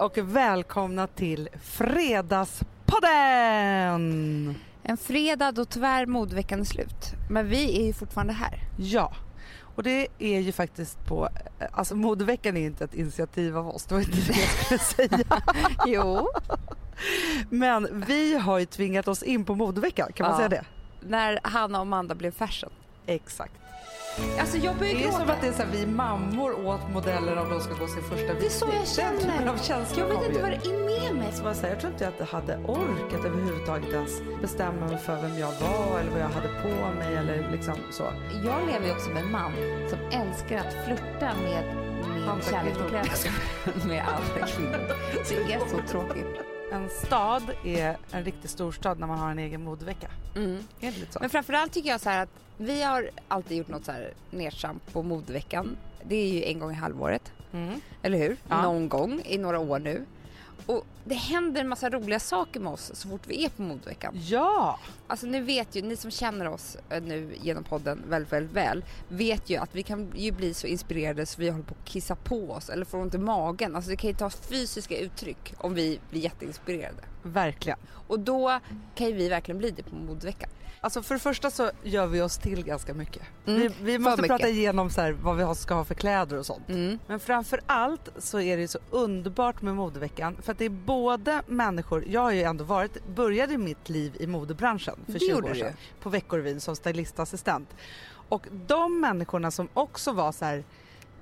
och välkomna till Fredagspodden! En fredag då tyvärr modeveckan är slut. Men vi är ju fortfarande här. Ja, och det är ju faktiskt på, alltså modeveckan är inte ett initiativ av oss, det var inte det jag skulle säga. jo. Men vi har ju tvingat oss in på modeveckan, kan man Ja. säga det? När Hanna och Amanda blev fashion. Exakt. Alltså jag börjar Det är gråta. som att det är så här, vi mammor åt modeller om de ska gå sin första Det är så jag Den typen känner. av känsla Jag vet inte vad det är med mig. Så bara så här, jag tror inte att jag hade orkat överhuvudtaget ens bestämma mig för vem jag var eller vad jag hade på mig eller liksom så. Jag lever ju också med en man som älskar att flirta med min kärlek kvinnor. kläder. med andra kvinnor. Det är så tråkigt. En stad är en riktig storstad när man har en egen modevecka. Mm. Är det lite så? Men framförallt tycker jag så här att vi har alltid gjort något så här nedtramp på modeveckan. Det är ju en gång i halvåret. Mm. Eller hur? Ja. Någon gång i några år nu. Och det händer en massa roliga saker med oss så fort vi är på modeveckan. Ja! Alltså ni vet ju, ni som känner oss eh, nu genom podden väldigt, väldigt väl vet ju att vi kan ju bli så inspirerade så vi håller på att kissa på oss eller får ont i magen. Alltså det kan ju ta fysiska uttryck om vi blir jätteinspirerade. Verkligen. Och då kan ju vi verkligen bli det på modeveckan. Alltså för det första så gör vi oss till ganska mycket. Mm, Vi, vi måste mycket. prata igenom så här, vad vi ska ha för kläder och sånt. Mm. Men framför allt så är det så underbart med modeveckan för att det är både människor, jag har ju ändå varit, började mitt liv i modebranschen för Det 20 gjorde år sedan på Veckorevyn som stylistassistent. Och de människorna som också var så här,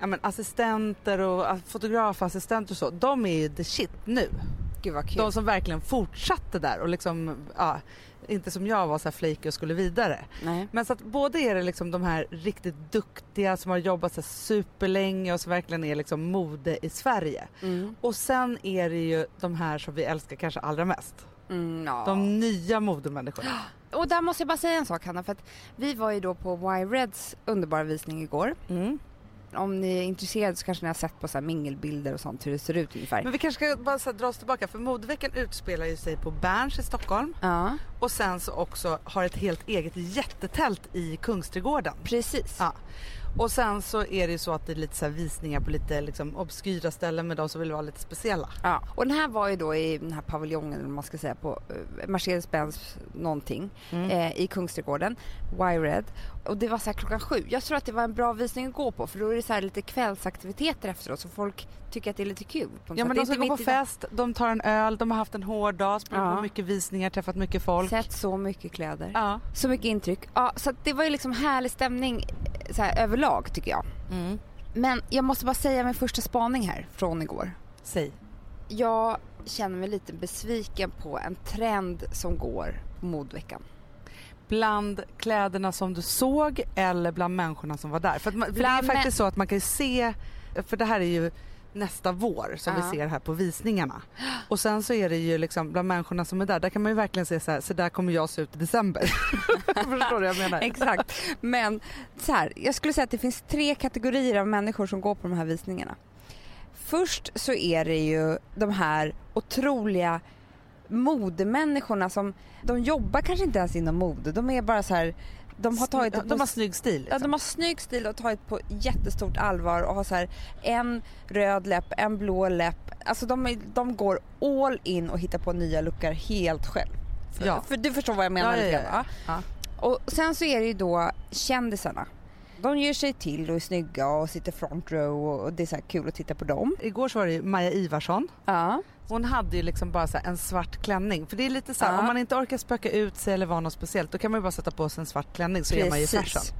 ja men assistenter och fotografassistenter och så, de är ju the shit nu. Gud vad kul. De som verkligen fortsatte där och liksom, ja, inte som jag var så här flaky och skulle vidare. Nej. Men så att både är det liksom de här riktigt duktiga som har jobbat så superlänge och som verkligen är liksom mode i Sverige. Mm. Och sen är det ju de här som vi älskar kanske allra mest. Mm, ja. De nya modemänniskorna. Och där måste jag bara säga en sak Hanna för att vi var ju då på Y-Reds underbara visning igår. Mm. Om ni är intresserade så kanske ni har sett på så här mingelbilder och sånt hur det ser ut ungefär. Men vi kanske ska bara så dra oss tillbaka för modeveckan utspelar ju sig på Berns i Stockholm Ja, och sen så också har ett helt eget jättetält i Kungsträdgården. precis. Ja. Och sen så är det ju så att det är lite så här visningar på lite liksom obskyra ställen med de som vill vara lite speciella. Ja. Och den här var ju då i den här paviljongen, eller man ska säga, på eh, Mercedes-Benz någonting Mm. eh, i Kungsträdgården, Y-Red. Och det var så här klockan sju. Jag tror att det var en bra visning att gå på för då är det så här lite kvällsaktiviteter efteråt så folk tycker att det är lite kul. Ja men de ska gå på fest, de tar en öl, de har haft en hård dag, sprungit Ja. på mycket visningar, träffat mycket folk. Sett så mycket kläder. Ja. Så mycket intryck. Ja, så det var ju liksom härlig stämning eh, så här, överlag tycker jag. Mm. Men jag måste bara säga min första spaning här från igår. Säg. Jag känner mig lite besviken på en trend som går på modveckan. Bland kläderna som du såg eller bland människorna som var där? För, man, för det är faktiskt så att man kan se, för det här är ju nästa vår som Ja. vi ser här på visningarna. Och sen så är det ju liksom bland människorna som är där, där kan man ju verkligen se så här, så där kommer jag se ut i december. Förstår du vad jag menar? Exakt. Men så här, jag skulle säga att det finns tre kategorier av människor som går på de här visningarna. Först så är det ju de här otroliga modemänniskorna som, de jobbar kanske inte ens inom mode, de är bara så här, de har tagit det de, på har snygg stil. Ja, Liksom. de har snygg stil och tagit på jättestort allvar och har så här en röd läpp, en blå läpp. Alltså de, de går all in och hittar på nya lookar helt själv. För, Ja. för du förstår vad jag menar Ja, ja, ja. Och sen så är det ju då kändisarna. De ger sig till och är snygga och sitter front row och det är så kul att titta på dem. Igår så var det Maja Ivarsson. Ja. Hon hade ju liksom bara så en svart klänning. För det är lite så här, Ja. om man inte orkar spöka ut sig eller vara något speciellt då kan man ju bara sätta på sig en svart klänning så är man ju Precis. fashion.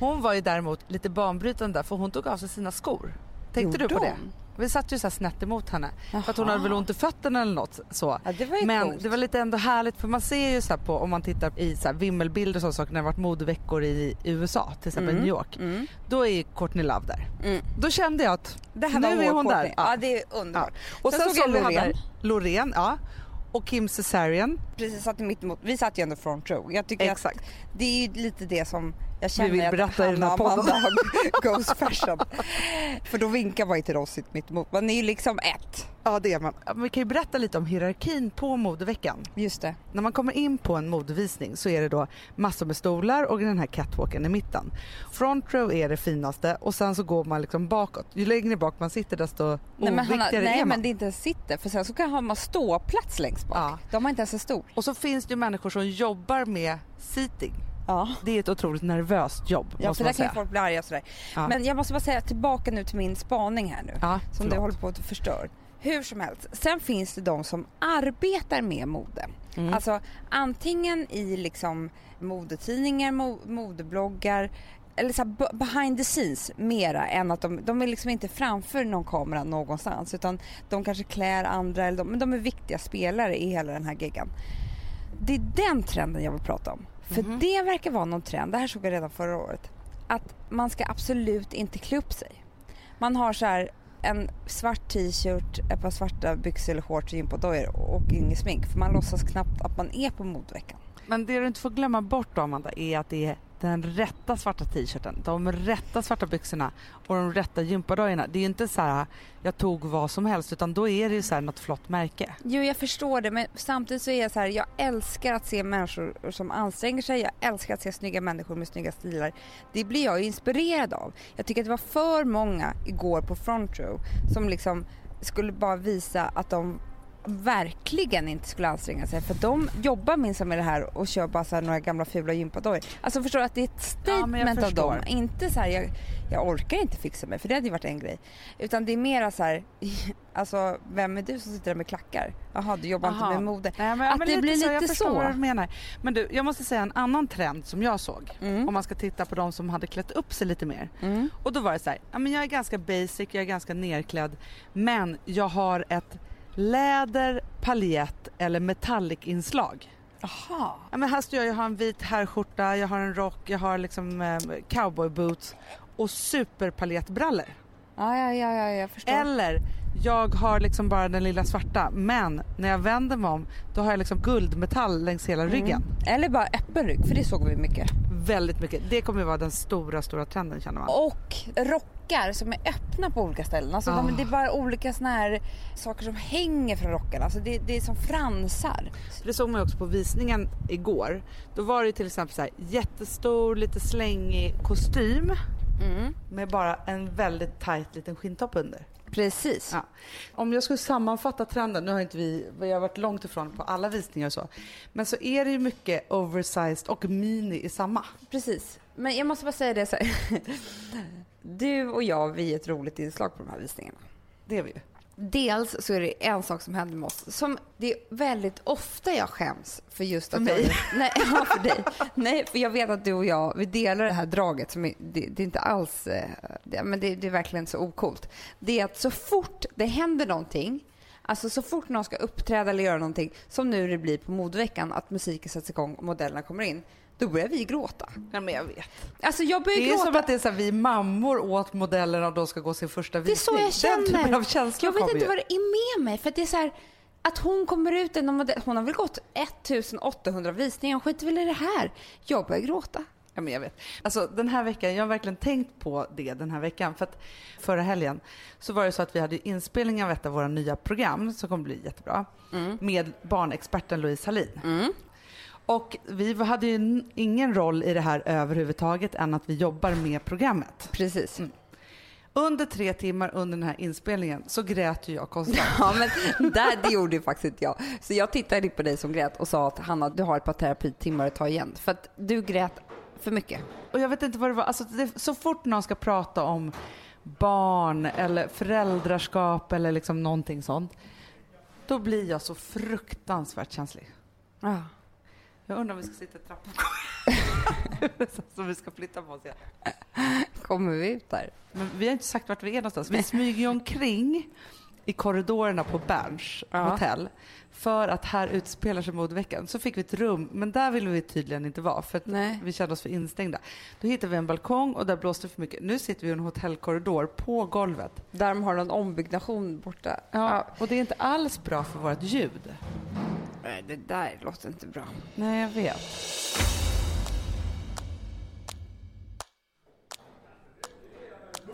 Hon var ju däremot lite banbrytande där för hon tog av sig sina skor. Tänkte Gjorde du på det? Vi satt ju så här snett emot henne. För att hon Jaha. hade väl ont i fötterna eller något så. Ja, det var Men coolt. det var lite ändå härligt för man ser ju så på om man tittar i så vimmelbilder och sådana saker när det varit modeveckor i USA till exempel Mm. New York. Mm. Då är Courtney Love där. Mm. Då kände jag att nu var är hon Courtney. där. Ja. det är underbart. Och sen, Sen såg jag Loreen. där, Loreen, ja. Och Kim Cesarion. Precis, satt mitt emot. Vi satt ju ändå front row. Jag tycker att Exakt. det är ju lite det som jag känner vill att berätta i den här podden. Goes fashion. För då vinkar man ju till oss mitt emot. Man är ju liksom ett. Ja det är man. Vi kan ju berätta lite om hierarkin på modeveckan. Just det. När man kommer in på en modevisning så är det då massor med stolar och den här catwalken i mitten. Front row är det finaste och sen så går man liksom bakåt. Ju längre bak man sitter desto Nej, men, Hanna, nej är man. men det är inte ens sitter för sen så kan man ståplats längst bak. Ja. De har inte ens en stol. Och så finns det ju människor som jobbar med seating. Ja. Det är ett otroligt nervöst jobb Ja måste för där kan ju folk bli arga sådär. Ja. Men jag måste bara säga tillbaka nu till min spaning här nu. ja, som förlåt. du håller på att förstör. Hur som helst, sen finns det de som arbetar med mode. Mm. Alltså antingen i liksom modetidningar, mo modebloggar eller så här behind the scenes mera än att de, de är liksom inte framför någon kamera någonstans utan de kanske klär andra eller de, men de är viktiga spelare i hela den här geggan. Det är den trenden jag vill prata om. För Mhm. det verkar vara någon trend, det här såg jag redan förra året, att man ska absolut inte klä upp sig. Man har så här en svart t-shirt, ett par svarta byxor eller shorts och gympadojer och inget smink för man låtsas knappt att man är på modeveckan. Men det du inte får glömma bort då Amanda är att det är den rätta svarta t-shirten, de rätta svarta byxorna och de rätta gympadojorna. Det är ju inte så här jag tog vad som helst utan då är det ju så här något flott märke. Jo jag förstår det men samtidigt så är jag så här, jag älskar att se människor som anstränger sig, jag älskar att se snygga människor med snygga stilar. Det blir jag ju inspirerad av. Jag tycker att det var för många igår på front row som liksom skulle bara visa att de verkligen inte skulle anstränga sig för de jobbar minsann med det här och kör bara så några gamla fula gympadojor. Alltså förstår att det är ett Ja, statement av förstår. dem. Inte så här jag, jag orkar inte fixa mig för det hade ju varit en grej. Utan det är mera så här, alltså vem är du som sitter där med klackar? Jaha du jobbar Aha. inte med mode. Nej, men, Att men det blir så, jag lite förstår så. vad du menar. Men du, jag måste säga en annan trend som jag såg. Mm. Om man ska titta på de som hade klätt upp sig lite mer. Mm. Och då var det så här, ja, men jag är ganska basic, jag är ganska nerklädd men jag har ett läder, paljett eller metallic-inslag. Aha. Ja, men här står jag, jag har en vit herrskjorta, jag har en rock, jag har liksom eh, cowboyboots och superpaljettbrallor. Ja, ja, ja, ja, jag förstår. Eller jag har liksom bara den lilla svarta men när jag vänder mig om då har jag liksom guldmetall längs hela ryggen. Mm. Eller bara öppen rygg, för det såg vi mycket. Väldigt mycket. Det kommer ju vara den stora, stora trenden känner man. Och rockar som är öppna på olika ställen. Alltså Ah. de, det är bara olika såna här saker som hänger från rockarna. Alltså det, det är som fransar. Det såg man ju också på visningen igår. Då var det till exempel så här jättestor, lite slängig kostym Mm. med bara en väldigt tight liten skinntopp under. Precis. Ja. Om jag skulle sammanfatta trenden, nu har inte vi, vi har varit långt ifrån på alla visningar och så, men så är det ju mycket oversized och mini i samma. Precis. Men jag måste bara säga det så här. Du och jag, vi är ett roligt inslag på de här visningarna. Det är vi ju. Dels så är det en sak som händer med oss som det är väldigt ofta jag skäms för just att För mig? Jag, nej, ja, för dig. Nej, för jag vet att du och jag, vi delar det här draget som är, det, det är inte alls, eh, det, men det, det är verkligen så okult. Det är att så fort det händer någonting, alltså så fort någon ska uppträda eller göra någonting, som nu det blir på modeveckan, att musiken sätts igång och modellerna kommer in, då börjar vi gråta. Ja, men jag vet. Alltså jag börjar Det är gråta. som att det är så här, vi mammor åt modellerna och de ska gå sin första Det är visning. så jag känner. Den typen av känslor jag vet inte ju. vad det är med mig. För att det är så här, att hon kommer ut, en modell, hon har väl gått 1800 visningar, hon skiter väl i det här. Jag börjar gråta. Ja, men jag vet. Alltså, den här veckan, jag har verkligen tänkt på det den här veckan. För att förra helgen så var det så att vi hade inspelning av ett av våra nya program som kommer bli jättebra. Med barnexperten Louise Hallin. Och vi hade ju ingen roll i det här överhuvudtaget än att vi jobbar med programmet. Precis. Under tre timmar under den här inspelningen så grät ju jag konstant. Ja, men där, det gjorde ju faktiskt inte jag. Så jag tittade på dig som grät och sa att Hanna, du har ett par terapitimmar att ta igen. För att du grät för mycket. Och jag vet inte vad det var. Alltså, det, så fort någon ska prata om barn eller föräldraskap eller liksom någonting sånt. Då blir jag så fruktansvärt känslig. Ja. Jag undrar om vi ska sitta i trappan. så vi ska flytta på oss igen. Kommer vi ut där? Men vi har inte sagt vart vi är någonstans. Vi smyger ju omkring i korridorerna på Berns Ja. hotell. För att här utspelar sig modeveckan. Så fick vi ett rum, men där ville vi tydligen inte vara för vi kände oss för instängda. Då hittade vi en balkong och där blåste det för mycket. Nu sitter vi i en hotellkorridor på golvet. Där de har någon ombyggnation borta. Ja, och det är inte alls bra för vårt ljud. Nej, Det där låter inte bra. Nej, jag vet.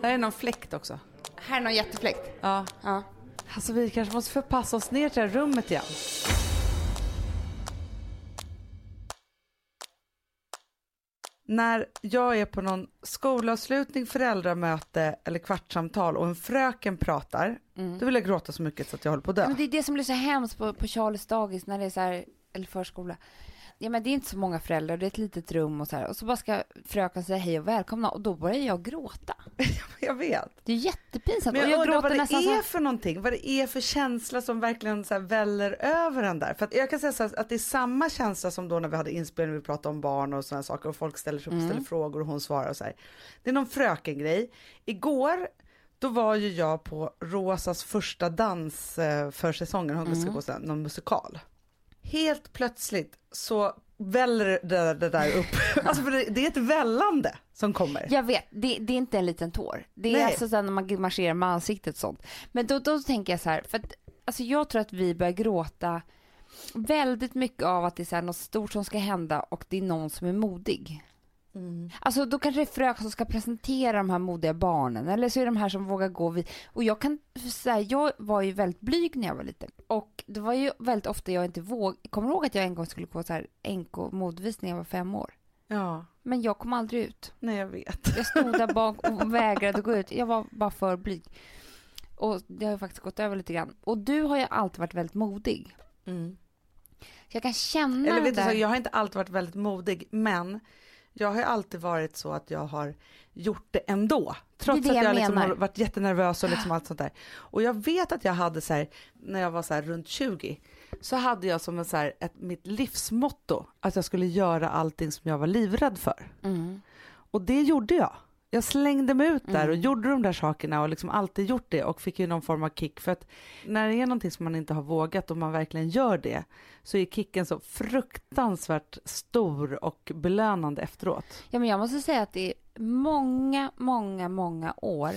Där är någon fläkt också. Här är någon jättefläkt. Ja. Ja. Alltså vi kanske måste förpassa oss ner till det här rummet igen. När jag är på någon skolavslutning, föräldramöte eller kvartssamtal och en fröken pratar, Mm. då vill jag gråta så mycket så att jag håller på att dö. Men det är det som blir så hemskt på, på Charles dagis när det är så här, eller förskola. Ja men det är inte så många föräldrar, det är ett litet rum och så här. Och så bara ska fröken säga hej och välkomna och då börjar jag gråta. Jag vet. Det är jättepinsamt. Men jag, och jag undrar vad det är här, för någonting, vad det är för känsla som verkligen så här väller över en där. För att jag kan säga så här, att det är samma känsla som då när vi hade inspelning, vi pratade om barn och sådana saker och folk ställer sig upp och Mm. ställer frågor och hon svarar och så här. Det är någon fröken-grej. Igår då var ju jag på Rosas första dans eh, för säsongen, hon ska Mm. gå någon musikal. Helt plötsligt så väller det, det där upp, alltså för det, det är ett vällande som kommer. Jag vet, det, det är inte en liten tår. Det är Nej. alltså när man marscherar med ansiktet och sånt. Men då, då tänker jag så här, för att alltså jag tror att vi börjar gråta väldigt mycket av att det är så här något stort som ska hända och det är någon som är modig. Mm. Alltså då kanske det är fröken som ska presentera de här modiga barnen eller så är det de här som vågar gå vid. Och jag kan säga, jag var ju väldigt blyg när jag var liten och det var ju väldigt ofta jag inte våg. Kommer du ihåg att jag en gång skulle gå så här NK modvisning när jag var fem år? Ja, Men jag kom aldrig ut. nej jag vet. Jag stod där bak och vägrade gå ut. Jag var bara för blyg. Och det har ju faktiskt gått över lite grann. Och du har ju alltid varit väldigt modig. Mm. Jag kan känna Eller vet du, så, jag har inte alltid varit väldigt modig, men jag har ju alltid varit så att jag har gjort det ändå. Trots Det det att jag jag liksom har varit jättenervös och liksom allt sånt där. Och jag vet att jag hade så här, när jag var så här runt 20, så hade jag som en så här, ett, mitt livsmotto att jag skulle göra allting som jag var livrädd för. Mm. Och det gjorde jag. Jag slängde mig ut där och Mm. gjorde de där sakerna och liksom alltid gjort det och fick ju någon form av kick. För att när det är någonting som man inte har vågat och man verkligen gör det så är kicken så fruktansvärt stor och belönande efteråt. Ja, men jag måste säga att är många, många, många år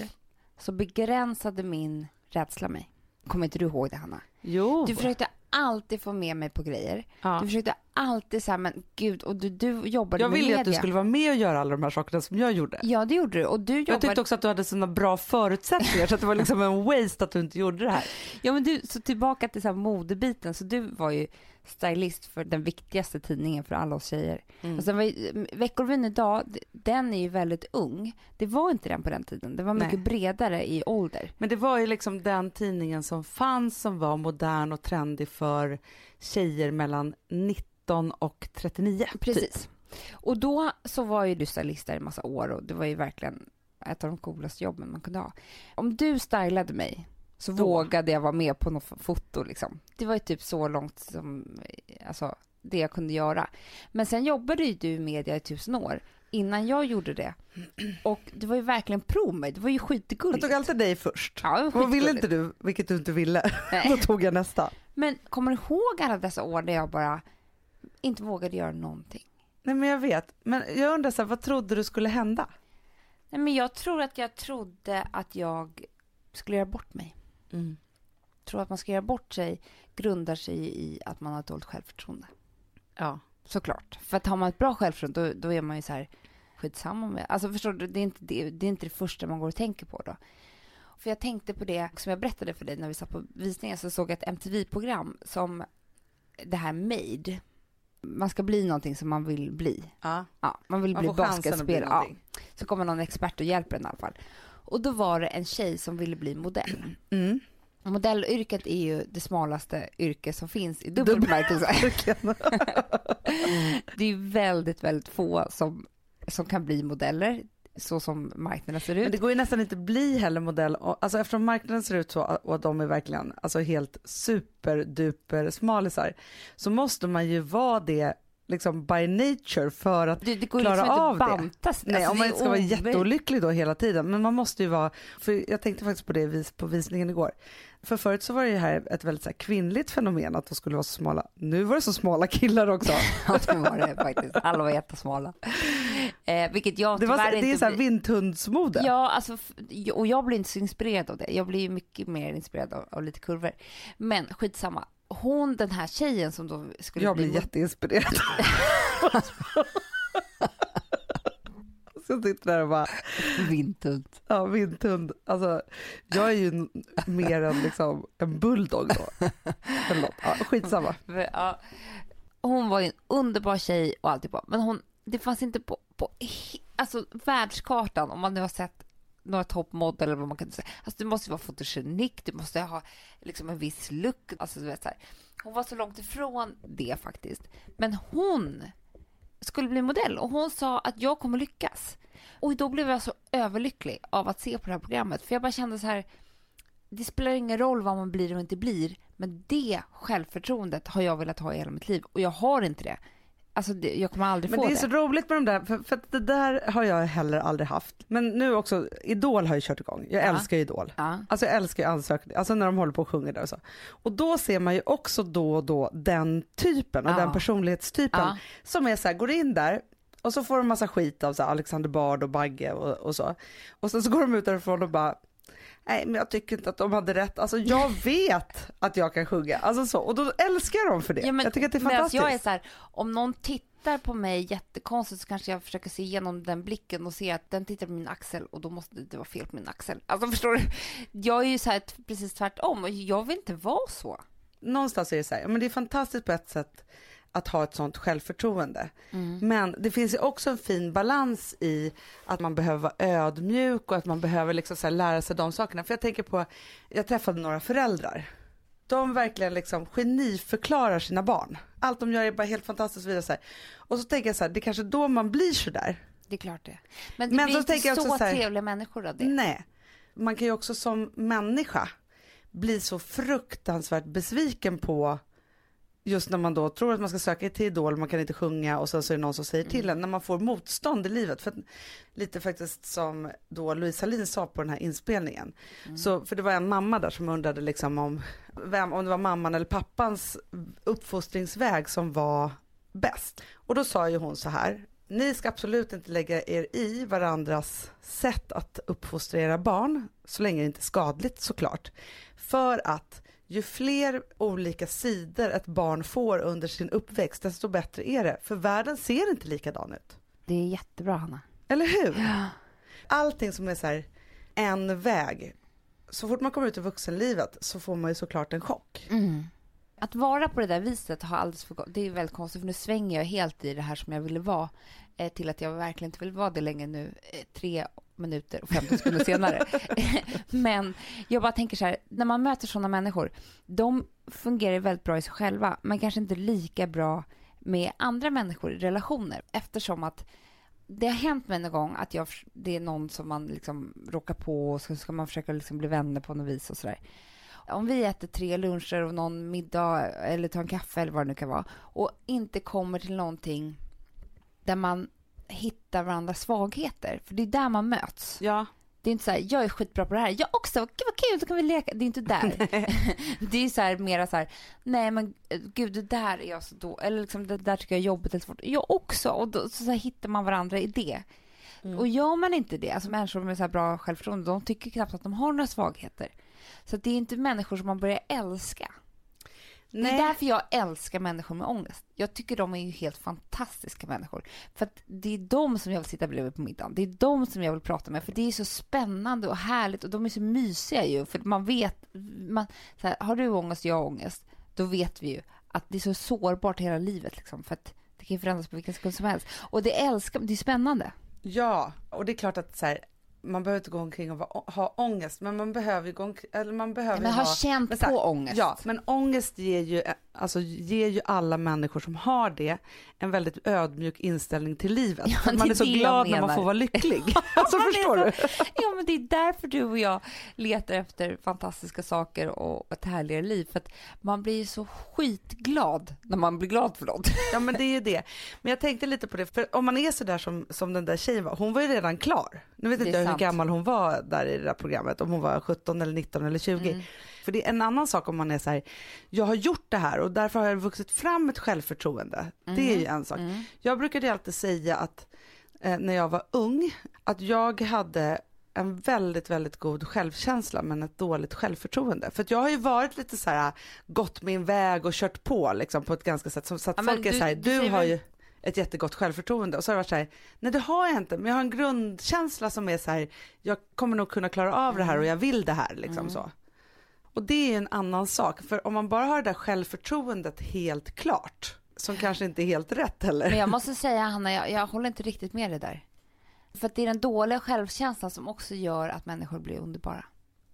så begränsade min rädsla mig. Kommer inte du ihåg det, Hanna? Jo. Du försökte alltid få med mig på grejer. ja. Du försökte alltid säga, men gud, och du, du jobbade Jag med ville ju media. att du skulle vara med och göra alla de här sakerna som jag gjorde. Ja, det gjorde du. Och du Jag jobbade... tyckte också att du hade sådana bra förutsättningar så att det var liksom en waste att du inte gjorde det här. Ja, men du, så tillbaka till så modebiten. Så du var ju stylist för den viktigaste tidningen för alla oss tjejer. Mm. Och sen var ju, Veckorevyn idag, den är ju väldigt ung. Det var inte den på den tiden. Den var mycket Nej. bredare i ålder. Men det var ju liksom den tidningen som fanns som var modern och trendig för tjejer mellan 19 och 39. Precis. Typ. Och då så var ju du stylist där i massa år och det var ju verkligen ett av de coolaste jobben man kunde ha. Om du stylade mig så Då. vågade jag vara med på något foto liksom. Det var ju typ så långt som, eh, alltså det jag kunde göra. Men sen jobbade ju du i media i tusen år innan jag gjorde det. Och det var ju verkligen prov mig. Det var ju Jag skitgulligt. tog alltid dig först. Ja, Vad ville inte du, vilket du inte ville, då Nej. tog jag nästa. Men kommer du ihåg alla dessa år där jag bara inte vågade göra någonting? Nej men jag vet, men jag undrar så här, vad trodde du skulle hända? Nej, men jag tror att jag trodde att jag skulle göra bort mig. Mm. tror att man ska göra bort sig grundar sig i att man har dåligt självförtroende. Ja. Såklart. För att har man ett bra självförtroende då, då är man ju så här skitsamma med. Alltså förstår du, det är, inte det, det är inte det första man går och tänker på då. För jag tänkte på det som jag berättade för dig när vi satt på visningen så såg jag ett MTV-program som det här Made. Man ska bli någonting som man vill bli. ja. Ja, man vill Man bli basketspelare. Ja, så kommer någon expert och hjälper en i alla fall. Och då var det en tjej som ville bli modell. Mm. Modellyrket är ju det smalaste yrke som finns i dubbel bemärkelse. Det är väldigt, väldigt få som, som kan bli modeller så som marknaden ser Men ut. det går ju nästan inte bli heller modell, alltså eftersom marknaden ser ut så och att de är verkligen alltså helt superduper smalisar så måste man ju vara det liksom by nature för att Det, det går klara liksom av det. bantas. Nej, Alltså, om man inte ska vara jätteolycklig då hela tiden. Men man måste ju vara, för jag tänkte faktiskt på det vis- på visningen igår. För förut så var det ju här ett väldigt så här kvinnligt fenomen att de skulle vara så smala. Nu var det så smala killar också. Ja, det var det faktiskt. Alla var jättesmala. Eh, vilket jag Det, var, så- det är inte så här vindhundsmode. Ja, alltså, och jag blir inte så inspirerad av det. Jag blir mycket mer inspirerad av, av lite kurvor. Men skitsamma. Hon, den här tjejen som då skulle jag bli blir jätteinspirerad. Så sitter där och bara, Vindhund. ja vindhund. Alltså jag är ju mer än liksom en bulldog då. Eller något. Ja, skitsamma. Ja. Hon var ju en underbar tjej och allt på. Men hon, det fanns inte på, på alltså, världskartan om man nu har sett några toppmodell eller vad man kan säga. Alltså, du måste vara fotogenik, du måste ha liksom en viss look. Alltså, du vet, så här. Hon var så långt ifrån det faktiskt. Men hon skulle bli modell och hon sa att jag kommer lyckas. Och då blev jag så överlycklig av att se på det här programmet. För jag bara kände så här, det spelar ingen roll vad man blir och inte blir, men det självförtroendet har jag velat ha i hela mitt liv och jag har inte det. Alltså det, jag kommer aldrig Men få det det. är så roligt med de där, för, för det där har jag heller aldrig haft. Men nu också, Idol har ju kört igång. Jag Ja. älskar ju Idol. Ja. Alltså jag älskar ju ansökningar, alltså när de håller på och sjunger där och så. Och då ser man ju också då och då den typen och Ja. den personlighetstypen som är så här, går in där och så får de massa skit av så Alexander Bard och Bagge och, och så. Och sen så går de ut därifrån och bara Nej men jag tycker inte att de hade rätt. Alltså jag vet att jag kan sjunga. Alltså så. Och då älskar jag dem för det. Ja, men, jag tycker att det är men alltså, fantastiskt. jag är så här, om någon tittar på mig jättekonstigt så kanske jag försöker se igenom den blicken och se att den tittar på min axel och då måste det vara fel på min axel. Alltså förstår du? Jag är ju så här precis tvärtom och jag vill inte vara så. någonstans är det så här, men det är fantastiskt på ett sätt att ha ett sånt självförtroende. Men det finns ju också en fin balans i att man behöver vara ödmjuk och att man behöver liksom så lära sig de sakerna. För jag tänker på, jag träffade några föräldrar. De verkligen liksom geniförklarar sina barn. Allt de gör är bara helt fantastiskt och vidare så här. Och så tänker jag så här, det är kanske då man blir så där. Det är klart det. Men det Men blir så inte så, så här- trevliga människor av det. Nej, man kan ju också som människa bli så fruktansvärt besviken på just när man då tror att man ska söka till Idol, man kan inte sjunga och sen så är det någon som säger till en när man får motstånd i livet. För att, lite faktiskt som då Louise Hallin sa på den här inspelningen. Så, för det var en mamma där som undrade liksom om, vem, om det var mamman eller pappans uppfostringsväg som var bäst. Och då sa ju hon så här, ni ska absolut inte lägga er i varandras sätt att uppfostra era barn, så länge det inte är skadligt såklart. För att ju fler olika sidor ett barn får under sin uppväxt, desto bättre är det. För världen ser inte likadan ut. Det är jättebra Hanna. Eller hur? Allting som är så här, en väg. Så fort man kommer ut i vuxenlivet så får man ju såklart en chock. Att vara på det där viset har alldeles för Det är väldigt konstigt för nu svänger jag helt i det här som jag ville vara eh, till att jag verkligen inte vill vara det längre nu eh, tre minuter och 15 sekunder senare. men jag bara tänker så här, när man möter sådana människor, de fungerar väldigt bra i sig själva men kanske inte lika bra med andra människor i relationer eftersom att det har hänt mig någon gång att jag, det är någon som man liksom råkar på och så ska man försöka liksom bli vänner på något vis och sådär om vi äter tre luncher och någon middag eller tar en kaffe eller vad det nu kan vara och inte kommer till någonting där man hittar varandras svagheter, för det är där man möts. Ja. Det är inte så här, jag är skitbra på det här, jag också, gud vad kul, då kan vi leka. Det är inte där. det är så här, mera så här, nej men eh, gud det där är jag så då, eller liksom det där tycker jag är jobbigt eller svårt. Jag också, och då så, så här, hittar man varandra i det. Och gör man inte det, alltså människor med så här bra självförtroende, de tycker knappt att de har några svagheter. Så det är inte människor som man börjar älska. Det är Nej. därför jag älskar människor med ångest. Jag tycker de är ju helt fantastiska människor. För att det är de som jag vill sitta bredvid på middagen. Det är de som jag vill prata med. För det är så spännande och härligt och de är så mysiga ju. För man vet, man, så här, har du ångest jag har ångest, då vet vi ju att det är så sårbart hela livet. Liksom, för att det kan ju förändras på vilken sekund som helst. Och det älskar det är spännande. Ja, och det är klart att så här, man behöver inte gå omkring och vara, ha ångest, men man behöver ju gå omkring, eller man behöver Men ju har ha känt men här, på ångest. Ja, men ångest ger ju, alltså, ger ju alla människor som har det en väldigt ödmjuk inställning till livet. Ja, man är så glad när man får vara lycklig. alltså förstår du? Ja, men det är därför du och jag letar efter fantastiska saker och ett härligare liv. För att man blir så skitglad när man blir glad för något. Ja men det är ju det. Men jag tänkte lite på det, för om man är sådär som, som den där tjejen var, hon var ju redan klar. Nu vet inte jag hur sant. gammal hon var där i det där programmet, om hon var 17 eller 19 eller 20. Mm. För det är en annan sak om man är så här, jag har gjort det här och därför har jag vuxit fram ett självförtroende. Det är ju en sak. Mm. Jag brukade alltid säga att eh, när jag var ung, att jag hade en väldigt, väldigt god självkänsla men ett dåligt självförtroende. För jag har ju varit lite så här, gått min väg och kört på liksom på ett ganska sätt som så att Ja, folk är du- så här, du du har ju ett jättegott självförtroende och så har det varit så här, nej det har jag inte, men jag har en grundkänsla som är så här, jag kommer nog kunna klara av det här och jag vill det här liksom Mm. så. Och det är en annan sak, för om man bara har det där självförtroendet helt klart, som kanske inte är helt rätt heller. Men jag måste säga Hanna, jag, jag håller inte riktigt med dig där. För att det är den dåliga självkänslan som också gör att människor blir underbara.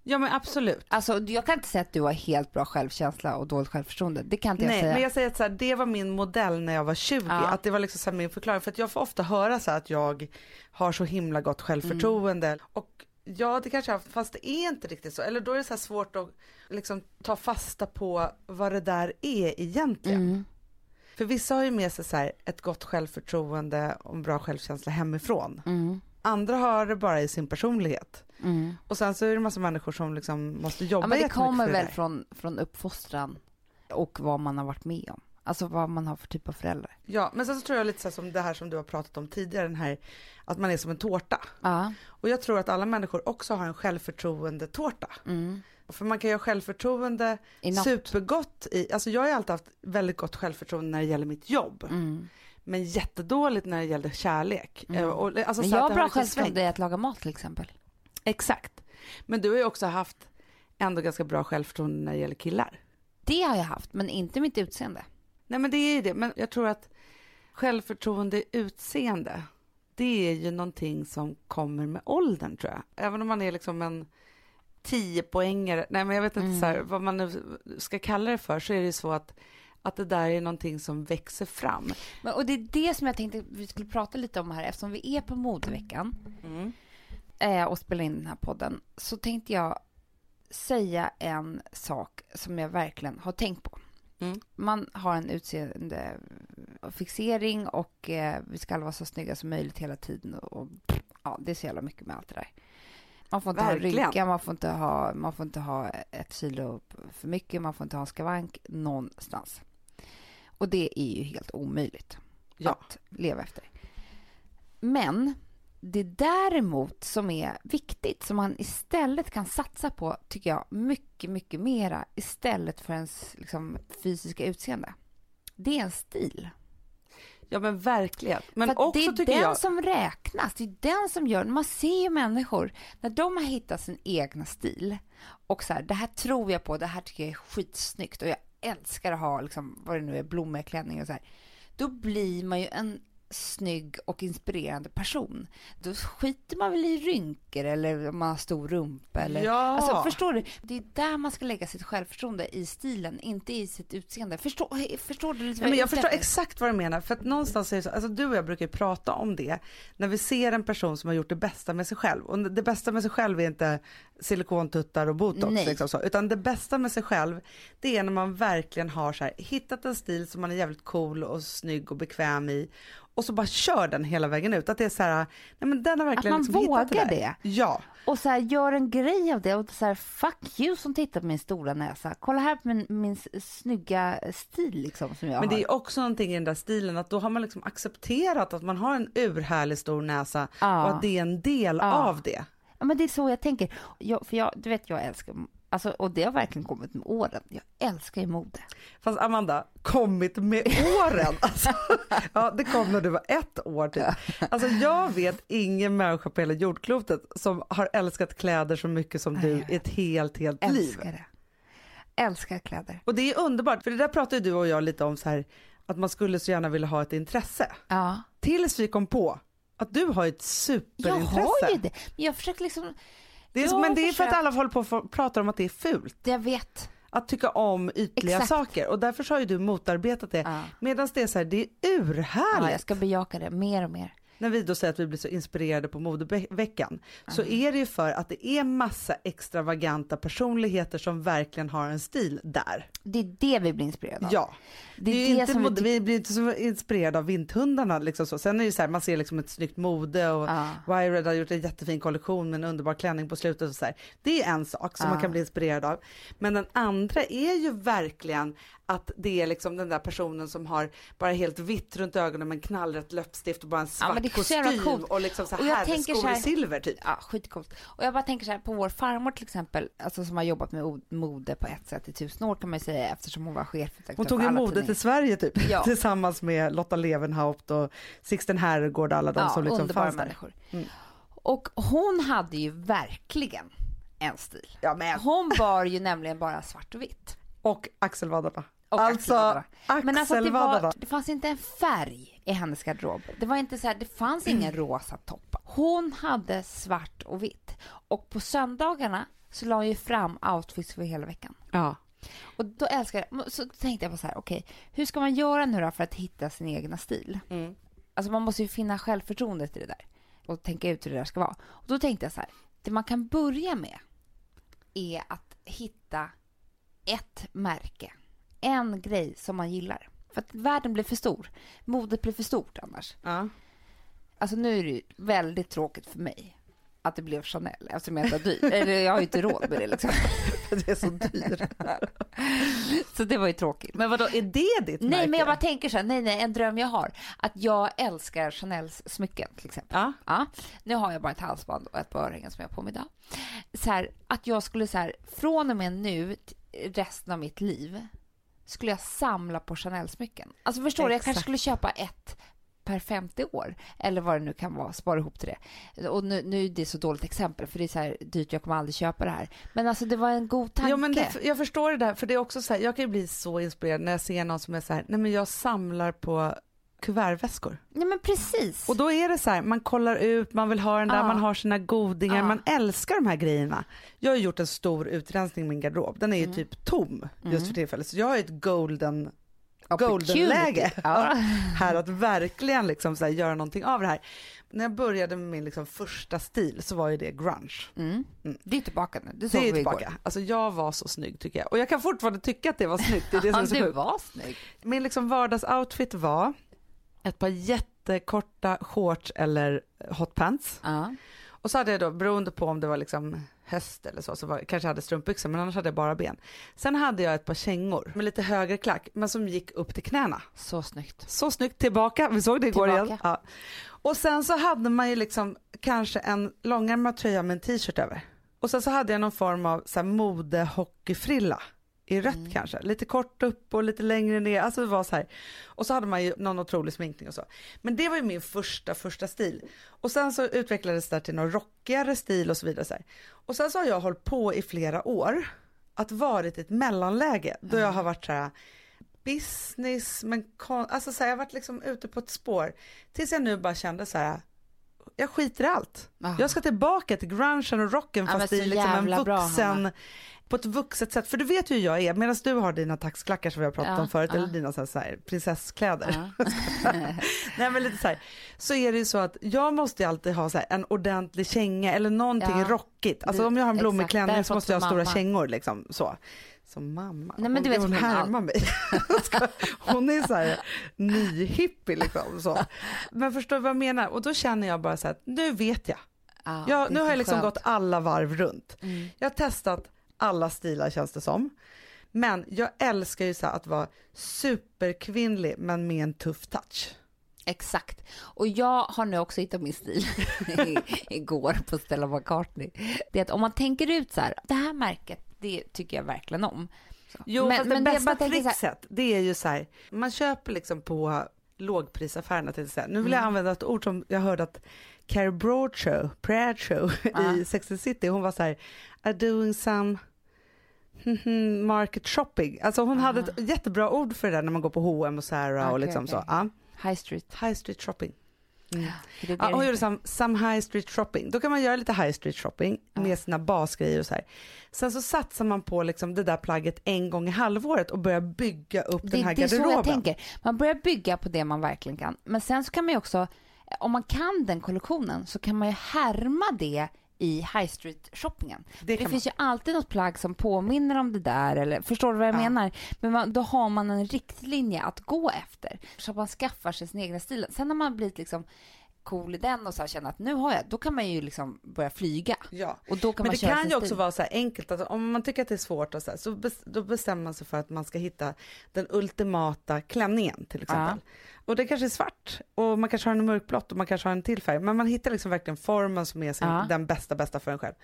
Ja men absolut. Alltså jag kan inte säga att du har helt bra självkänsla och dåligt självförtroende. Det kan inte jag Nej, säga. men jag säger att så här, det var min modell när jag var 20, Ja. att det var liksom så min förklaring, för att jag får ofta höra så att jag har så himla gott självförtroende Mm. och ja det kanske jag har, fast det är inte riktigt så, eller då är det så svårt att liksom ta fasta på vad det där är egentligen. Mm. För vissa har ju med sig så ett gott självförtroende och en bra självkänsla hemifrån. Mm. Andra har det bara i sin personlighet. Mm. Och sen så är det en massa människor som liksom måste jobba Ja, men det kommer det väl från, från uppfostran och vad man har varit med om. Alltså vad man har för typ av föräldrar. Ja, men sen så tror jag lite så här som det här som du har pratat om tidigare, den här att man är som en tårta. Ja. Och jag tror att alla människor också har en självförtroende-tårta. Mm. För man kan ju ha självförtroende I supergott i, alltså jag har ju alltid haft väldigt gott självförtroende när det gäller mitt jobb. Mm. Men jättedåligt när det gällde kärlek. Mm. Eh, Och, alltså, Men jag har bra självförtroende i att laga mat till exempel. Exakt. Men du har ju också haft ändå ganska bra självförtroende när det gäller killar. Det har jag haft, men inte mitt utseende. Nej men det är ju det, men jag tror att självförtroende utseende, det är ju någonting som kommer med åldern tror jag. Även om man är liksom en 10 poängare, nej men jag vet inte Mm. så här, vad man nu ska kalla det för, så är det ju så att, att det där är någonting som växer fram. Men, och det är det som jag tänkte vi skulle prata lite om här eftersom vi är på modeveckan eh, och spelar in den här podden så tänkte jag säga en sak som jag verkligen har tänkt på. Mm. Man har en utseendefixering och eh, vi ska alla vara så snygga som möjligt hela tiden och, och ja, det är så jävla mycket med allt det där. Man får inte Verkligen. ha rynka, man får inte ha, man får inte ha ett kilo för mycket, man får inte ha en skavank någonstans. Och det är ju helt omöjligt Ja. att leva efter. Men det däremot som är viktigt, som man istället kan satsa på, tycker jag, mycket, mycket mera istället för ens liksom, fysiska utseende. Det är en stil. Ja men verkligen. Men För också det är den jag, som räknas. Det är den som gör... Man ser ju människor, när de har hittat sin egna stil och så här, det här tror jag på, det här tycker jag är skitsnyggt och jag älskar att ha, liksom, vad det nu är, blommiga klänningar och så här. Då blir man ju en snygg och inspirerande person. Då skiter man väl i rynkor eller om man har stor rumpa eller... Ja. Alltså förstår du? Det är där man ska lägga sitt självförtroende, i stilen, inte i sitt utseende. Förstår, förstår du Ja, men jag förstår exakt vad du menar, för att någonstans är det så, alltså du och jag brukar ju prata om det, när vi ser en person som har gjort det bästa med sig själv, och det bästa med sig själv är inte silikontuttar och botox, Nej. liksom så, utan det bästa med sig själv, det är när man verkligen har så här, hittat en stil som man är jävligt cool och snygg och bekväm i, och så bara kör den hela vägen ut, att det är så här, nej men den har verkligen man liksom vågar det. det. Ja, Och så här, gör en grej av det och så här, fuck you som tittar på min stora näsa. Kolla här på min, min snygga stil liksom som jag men det har. är också någonting i den där stilen, att då har man liksom accepterat att man har en urhärlig stor näsa, Ja. och att det är en del Ja. av det. Ja, men det är så jag tänker. Jag, för jag, du vet, jag älskar, alltså, och det har verkligen kommit med åren. Jag älskar ju mode. Fast Amanda, kommit med åren. Alltså, ja, det kom när du var ett år typ. Alltså, jag vet ingen människa på hela jordklotet som har älskat kläder så mycket som du i ett helt, helt liv. Älskar det. Älskar kläder. Och det är underbart, för det där pratade du och jag lite om så här, att man skulle så gärna vilja ha ett intresse. Ja. Tills vi kom på att du har ett Jag superintresse. har ju det. Men jag försöker liksom, Det är, Jag men det är för att alla håller på och pratar om att det är fult. jag vet. Att tycka om ytliga Exakt. saker. Och därför så har ju du motarbetat det. Ja. Medan det är så här, det är urhärligt. Ja, jag ska bejaka det mer och mer. När vi då säger att vi blir så inspirerade på modeveckan så är det ju för att det är massa extravaganta personligheter som verkligen har en stil där. Det är det vi blir inspirerade av. Ja. Det är det inte som vi vi blir inte så inspirerade av vinthundarna liksom så. Sen är det ju så här, man ser liksom ett snyggt mode och Ja. Wired har gjort en jättefin kollektion med en underbar klänning på slutet och så här. Det är en sak som Ja. man kan bli inspirerad av. Men den andra är ju verkligen att det är liksom den där personen som har bara helt vitt runt ögonen med en knallrött läppstift och bara en svart men jävla kostym och liksom så här skor i silver typ. Ja, skitcoolt. Och jag bara tänker så här, på vår farmor till exempel, alltså som har jobbat med mode på ett sätt i tusen år kan man ju säga eftersom hon var chefredaktör Hon tog ju tidningar. till Sverige typ Ja. tillsammans med Lotta Levenhaupt och Sixten Herrgård och alla de ja, som liksom fanns där. människor. Mm. Och hon hade ju verkligen en stil. Ja, men. Hon bar ju nämligen bara svart och vitt. Och axelvaddarna. Och alltså axelvaddarna. Men alltså det, var, det fanns inte en färg i hennes garderob. Det var inte så här, det fanns Mm. ingen rosa topp. Hon hade svart och vitt. Och på söndagarna så la hon ju fram outfits för hela veckan. Ja. Och då älskar jag, så tänkte jag på så här, okej, hur ska man göra nu då för att hitta sin egna stil? Mm. Alltså man måste ju finna självförtroendet i det där och tänka ut hur det där ska vara. Och då tänkte jag så här, det man kan börja med är att hitta ett märke, en grej som man gillar. För att världen blir för stor. Modet blir för stort annars. Ja. Alltså nu är det ju väldigt tråkigt för mig att det blev Chanel eftersom jag inte har dyr. Eller jag har ju inte råd med det liksom. det är så dyrt. Så det var ju tråkigt. Men vadå, är det ditt Nej, märke? men jag bara tänker så här, nej, nej, en dröm jag har. Att jag älskar Chanels smycken till exempel. Ja. Ja, nu har jag bara ett halsband och ett par örhängen som jag har på mig idag. Så här, att jag skulle så här, från och med nu, resten av mitt liv, skulle jag samla på Chanel-smycken. Alltså förstår du, jag kanske skulle köpa ett per 50 år, eller vad det nu kan vara, spara ihop till det. Och nu, nu är det så dåligt exempel, för det är så här dyrt, jag kommer aldrig köpa det här. Men alltså det var en god tanke. Jo, men det, jag förstår det där, för det är också så här, jag kan ju bli så inspirerad när jag ser någon som är så här, nej men jag samlar på kuvertväskor. Nej men precis. Och då är det så här, man kollar ut, man vill ha den där, Ja. man har sina godingar, Ja. man älskar de här grejerna. Jag har gjort en stor utrensning i min garderob, den är ju Mm. typ tom just för tillfället. Så jag har ju ett golden, golden-läge Ja. här att verkligen liksom så här, göra någonting av det här. När jag började med min liksom första stil så var ju det grunge. Mm. Mm. Det är tillbaka nu. Det Det såg är vi igår. tillbaka. Alltså jag var så snygg tycker jag. Och jag kan fortfarande tycka att det var snyggt. Det är det som Ja, är så du var snygg. Min liksom vardagsoutfit var ett par jättekorta shorts eller hotpants. Ja. Och så hade jag då, beroende på om det var liksom höst eller så, så var, kanske jag hade strumpbyxor men annars hade jag bara ben. Sen hade jag ett par kängor med lite högre klack men som gick upp till knäna. Så snyggt. Så snyggt, tillbaka, vi såg det igår Tillbaka. igen. Ja. Och sen så hade man ju liksom kanske en långärmad tröja med en t-shirt över. Och sen så hade jag någon form av så här modehockeyfrilla i rött Mm. kanske, lite kort upp och lite längre ner, alltså det var så här. Och så hade man ju någon otrolig sminkning och så. Men det var ju min första, första stil. Och sen så utvecklades det till någon rockigare stil och så vidare. Så här. Och sen så har jag hållit på i flera år att varit i ett mellanläge då jag har varit så här business, men kon- alltså så här, jag har varit liksom ute på ett spår tills jag nu bara kände så här, jag skiter i allt. Ah. Jag ska tillbaka till grungen och rocken Ja, fast i liksom en bra, vuxen, Hanna. på ett vuxet sätt. För du vet hur jag är, medan du har dina taxklackar som vi har pratat Ja, om förut, ja. eller dina så här, så här, prinsesskläder. Nej men lite så här, så är det ju så att jag måste alltid ha så här, en ordentlig känga eller någonting rockigt. Alltså Du- om jag har en blommig klänning så måste jag ha stora kängor liksom så. Som mamma. Nej, men du hon, vet hon härmar mig. Ska- hon är så här nyhippie liksom. Så. Men förstår du vad jag menar? Och då känner jag bara så här, nu vet jag. Ja, jag nu har jag liksom skönt. gått alla varv runt. Mm. Jag har testat alla stilar känns det som. Men jag älskar ju så att vara superkvinnlig men med en tuff touch. Exakt. Och jag har nu också hittat min stil igår på Stella McCartney. Det är att om man tänker ut så här, det här märket, det tycker jag verkligen om. Jo, Men- fast men det bästa så här- det är ju så här, man köper liksom på lågprisaffärerna till exempel. Nu vill jag Mm. använda ett ord som jag hörde att Carrie Bradshaw, Bradshaw Ja. i Sex and City, hon var så här, are doing some mhm, market shopping. Alltså hon hade ett jättebra ord för det där när man går på H&M och Zara och Okej, liksom så. okej. Ja. High Street. High street shopping. Mm. Det det Ja, det hon gjorde heter. some, some high street shopping. Då kan man göra lite high street shopping Ja. med sina basgrejer och så här. Sen så satsar man på liksom det där plagget en gång i halvåret och börjar bygga upp Det, den här det är så jag garderoben. tänker. Man börjar bygga på det man verkligen kan. Men sen så kan man ju också, om man kan den kollektionen så kan man ju härma det i high street shoppingen. Det Det, kan man. finns ju alltid något plagg som påminner om det där, eller förstår du vad jag Ja. menar? Men man, då har man en riktlinje att gå efter, så att man skaffar sig sin egna stil. Sen har man blivit liksom cool i den och så här känna att nu har jag, då kan man ju liksom börja flyga. Ja. Och då kan Men man det köra kan ju också stil. vara så här enkelt att om man tycker att det är svårt och så, här, så bes- då bestämmer man sig för att man ska hitta den ultimata klänningen till exempel. Och det kanske är svart och man kanske har en mörkblått och man kanske har en till färg. Men man hittar liksom verkligen formen som är sin, Ja. den bästa, bästa för en själv.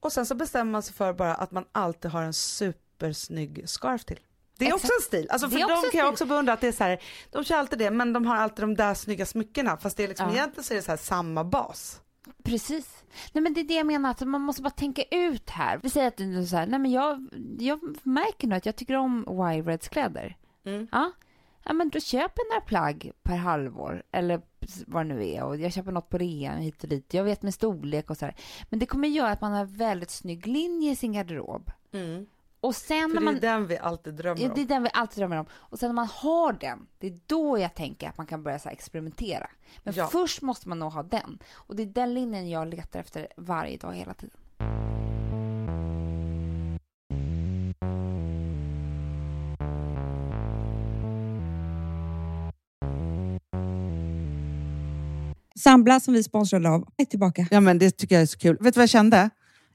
Och sen så bestämmer man sig för bara att man alltid har en supersnygg scarf till. Det är Exakt. också en stil. Alltså för Det är de också en kan jag också beundra att det är så här, de kör alltid det, men de har alltid de där snygga smyckena. Fast det är liksom, Ja. egentligen så är det så samma bas. Precis. Nej men det är det jag menar, att man måste bara tänka ut här. Vi säger att du så här, nej men jag, jag märker nu att jag tycker om Y-Reds kläder. Mm. Ja. ja, men då köper jag några plagg per halvår eller vad det nu är och jag köper något på rea hit och dit. Jag vet med storlek och så här. Men det kommer göra att man har väldigt snygg linje i sin garderob. Och sen För när det man... är den vi alltid drömmer om. det är den vi alltid drömmer om. Och sen när man har den, det är då jag tänker att man kan börja så här experimentera. Men Ja. först måste man nog ha den. Och det är den linjen jag letar efter varje dag hela tiden. Sambla som vi sponsrade av är tillbaka. Ja, men det tycker jag är så kul. Vet du vad jag kände?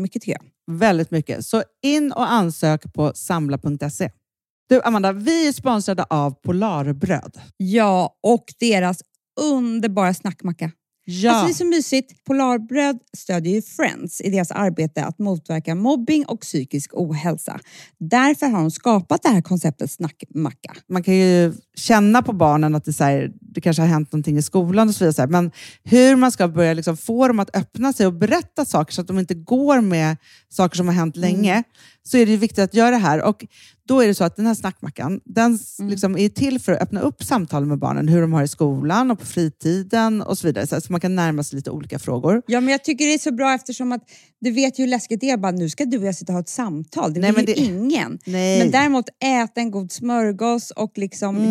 mycket tycker jag. Väldigt mycket. Så in och ansök på samla.se. Du Amanda, vi är sponsrade av Polarbröd. Ja, och deras underbara snackmacka. Ja. Alltså det är så mysigt. Polarbröd stödjer ju Friends i deras arbete att motverka mobbing och psykisk ohälsa. Därför har de skapat det här konceptet snackmacka. man kan ju känna på barnen att det, så här, det kanske har hänt någonting i skolan och så vidare. Men hur man ska börja liksom få dem att öppna sig och berätta saker så att de inte går med saker som har hänt länge, så är det viktigt att göra det här. Och då är det så att den här snackmackan, den s- liksom är till för att öppna upp samtal med barnen, hur de har i skolan och på fritiden och så vidare. Så, man kan närma sig lite olika frågor. Ja, men jag tycker det är så bra eftersom att du vet ju hur läskigt det är. Bara, nu ska du och jag sitta och ha ett samtal. Det Nej, vill men ju det- ingen. Nej. Men däremot äta en god smörgås och liksom Mm.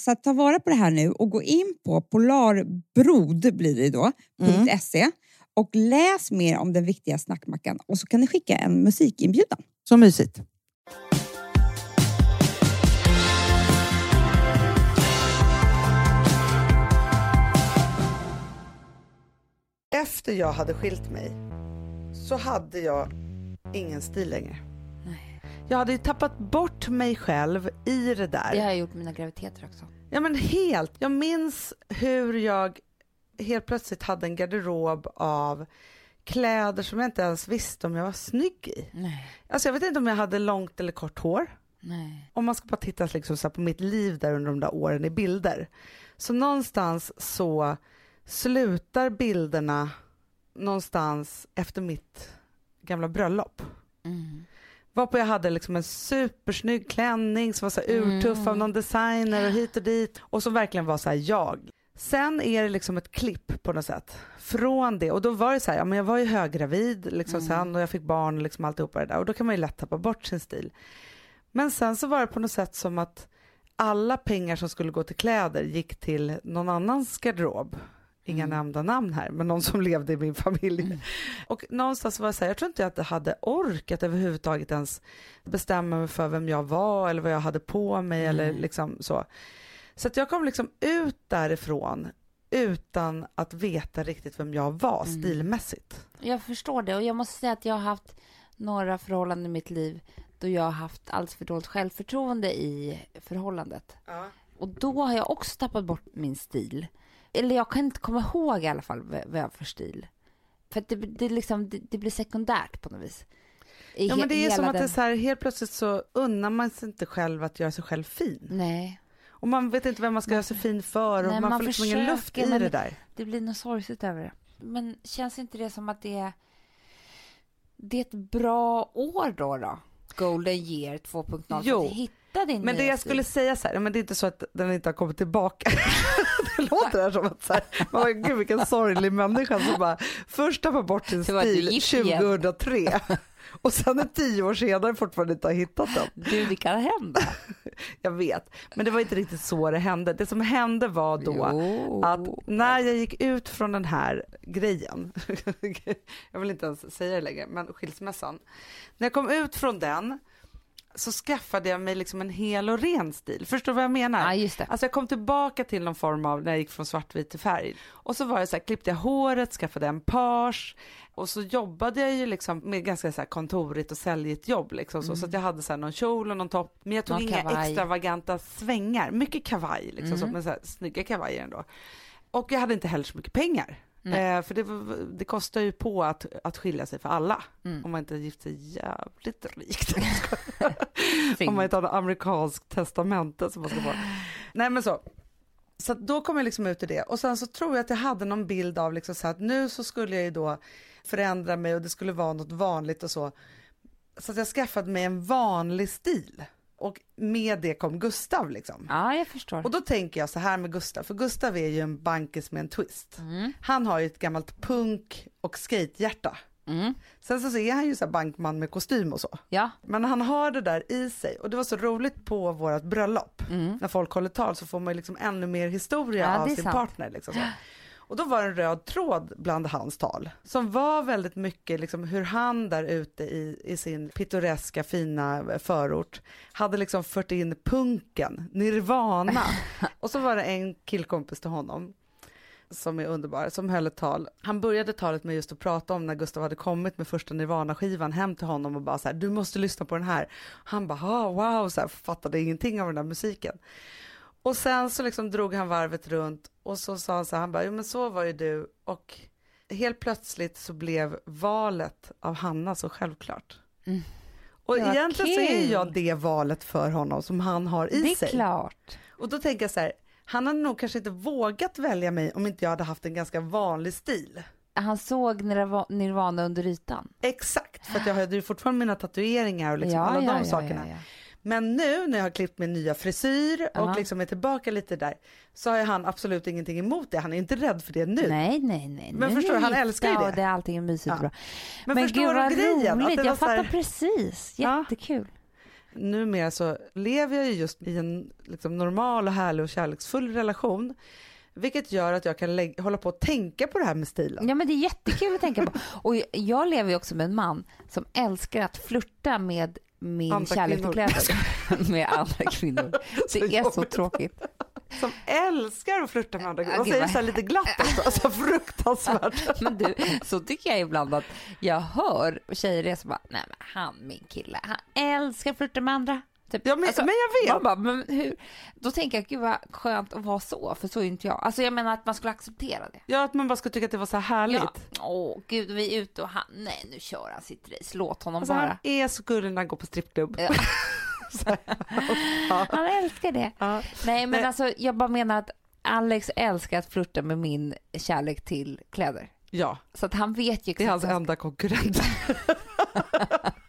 så att ta vara på det här nu och gå in på polarbrod blir det då, Mm. .se och läs mer om den viktiga snackmackan och så kan ni skicka en musikinbjudan. Så mysigt. Efter jag hade skilt mig så hade jag ingen stil längre. Jag hade ju tappat bort mig själv i det där. Det har jag gjort med mina graviditeter också. Ja men helt. Jag minns hur jag helt plötsligt hade en garderob av kläder som jag inte ens visste om jag var snygg i. Nej, Alltså jag vet inte om jag hade långt eller kort hår. nej. Om man ska bara titta liksom så på mitt liv där under de där åren i bilder. Så någonstans så slutar bilderna någonstans efter mitt gamla bröllop. Mm. Varpå jag hade liksom en supersnygg klänning som var så här Mm. urtuff av någon designer och hit och dit och som verkligen var så här jag. Sen är det liksom ett klipp på något sätt från det och då var det så här, ja men jag var ju höggravid liksom Mm. sen och jag fick barn och liksom alltihopa det där och då kan man ju lätt tappa bort sin stil. Men sen så var det på något sätt som att alla pengar som skulle gå till kläder gick till någon annans garderob inga Mm. nämnda namn här, men någon som levde i min familj. Och någonstans var jag så här, jag tror inte att jag hade orkat överhuvudtaget ens bestämma mig för vem jag var eller vad jag hade på mig eller Mm. liksom så. Så att jag kom liksom ut därifrån utan att veta riktigt vem jag var Mm. stilmässigt. Jag förstår det och jag måste säga att jag har haft några förhållanden i mitt liv då jag har haft alldeles för dåligt självförtroende i förhållandet. Och då har jag också tappat bort min stil. Eller jag kan inte komma ihåg i alla fall vad jag har för stil. För det, det, liksom, det, det blir sekundärt på något vis. I Ja men det är som att den- det är så här, helt plötsligt så unnar man sig inte själv att göra sig själv fin. Nej, Och man vet inte vem man ska göra sig fin för och Nej, man, man får liksom ingen luft i det där. det blir något sorgligt över det. Men känns inte det som att det är, det är ett bra år då? då? Golden year 2.0 Jo, för att hitta din Men det jag skulle säga så här, men det är inte så att den inte har kommit tillbaka. det låter här som att så här, man bara, gud vilken sorglig människa som bara först tappar bort sin stil gick igen. 2003 och sen är tio år senare fortfarande inte har hittat den. Du, det kan hända. Jag vet, men det var inte riktigt så det hände. Det som hände var då Jo. att när jag gick ut från den här grejen, jag vill inte ens säga det längre, men skilsmässan. När jag kom ut från den så skaffade jag mig liksom en hel och ren stil. Förstår du vad jag menar? Ja, just det. Alltså jag kom tillbaka till någon form av, när jag gick från svartvit till färg. Och så var jag så här, klippte jag håret, skaffade en page och så jobbade jag ju liksom med ganska så här kontorigt och säljigt jobb liksom så, så att jag hade så här någon kjol och någon topp. Men jag tog Någon inga kavaj. extravaganta svängar, mycket kavaj liksom så, men så här, snygga kavajer ändå. Och jag hade inte heller så mycket pengar. Eh, för det, det kostar ju på att, att skilja sig för alla. Mm. Om man inte gift sig jävligt rikt. Om man inte har något amerikanskt testamente som man ska få. Nej men så. Så då kom jag liksom ut i det och sen så tror jag att jag hade någon bild av liksom så att nu så skulle jag ju då förändra mig och det skulle vara något vanligt och så. Så att jag skaffade mig en vanlig stil och med det kom Gustav liksom. Ja, jag förstår. Och då tänker jag så här med Gustav, för Gustav är ju en bankis med en twist. Mm. Han har ju ett gammalt punk och skatehjärta. Mm. Sen så är han ju så bankman med kostym och så. Ja. Men han har det där i sig och det var så roligt på vårt bröllop. Mm. När folk håller tal så får man ju liksom ännu mer historia Ja, av sin sant. partner. Liksom så. Och då var det en röd tråd bland hans tal som var väldigt mycket liksom hur han där ute i, i sin pittoreska fina förort hade liksom fört in punken, nirvana. och så var det en killkompis till honom som är underbar, som höll ett tal. Han började talet med just att prata om när Gustav hade kommit med första Nirvana-skivan hem till honom och bara så här, du måste lyssna på den här. Han bara, ah, wow, så här, fattade ingenting av den där musiken. Och sen så liksom drog han varvet runt och så sa han så här, han bara, jo men så var ju du och helt plötsligt så blev valet av Hanna så självklart. Mm. Och var egentligen så är kul. jag det valet för honom som han har i Det är sig. klart. Och då tänker jag så här, han hade nog kanske inte vågat välja mig om inte jag hade haft en ganska vanlig stil. Han såg Nirva- Nirvana under ytan. Exakt, för jag hade ju fortfarande mina tatueringar och liksom alla de sakerna. Ja. Men nu när jag har klippt min nya frisyr och Ja. liksom är tillbaka lite där så har han absolut ingenting emot det. Han är inte rädd för det nu. Nej, nej, nej. Men Nu förstår du, han älskar ju det. Och det är allting är mysigt Ja. bra. Men, Men, förstår gud vad grejen? Roligt. Jag här- fattar precis. Ja. Jättekul. Numera så lever jag ju just i en liksom normal och härlig och kärleksfull relation. Vilket gör att jag kan lä- hålla på och tänka på det här med stilen. Ja men det är jättekul att tänka på. Och jag lever ju också med en man som älskar att flirta med min Andra kärlek till kvinnor. kläder. med andra kvinnor. Så Det är så tråkigt. Som älskar att flirta med andra kvinnor. Gud, säger så här lite glatt också. Alltså fruktansvärt. Men du, så tycker jag ibland att jag hör tjejer som bara, nej men han min kille, han älskar att flirta med andra. Typ. Ja, men, Alltså, men jag vet. Bara, men hur? Då tänker jag, gud vad skönt att vara så, för så är inte jag. Alltså jag menar att man skulle acceptera det. Ja, att man bara skulle tycka att det var så här härligt. Ja. Åh gud, vi är ute och han, nej nu kör han sitt race, låt honom Alltså, han bara. är så gullig när han går på strippklubb. Ja. Han älskar det. Ja. Nej men alltså jag bara menar att Alex älskar att flirta med min kärlek till kläder. ja, Så att han vet ju det är hans enda konkurrent.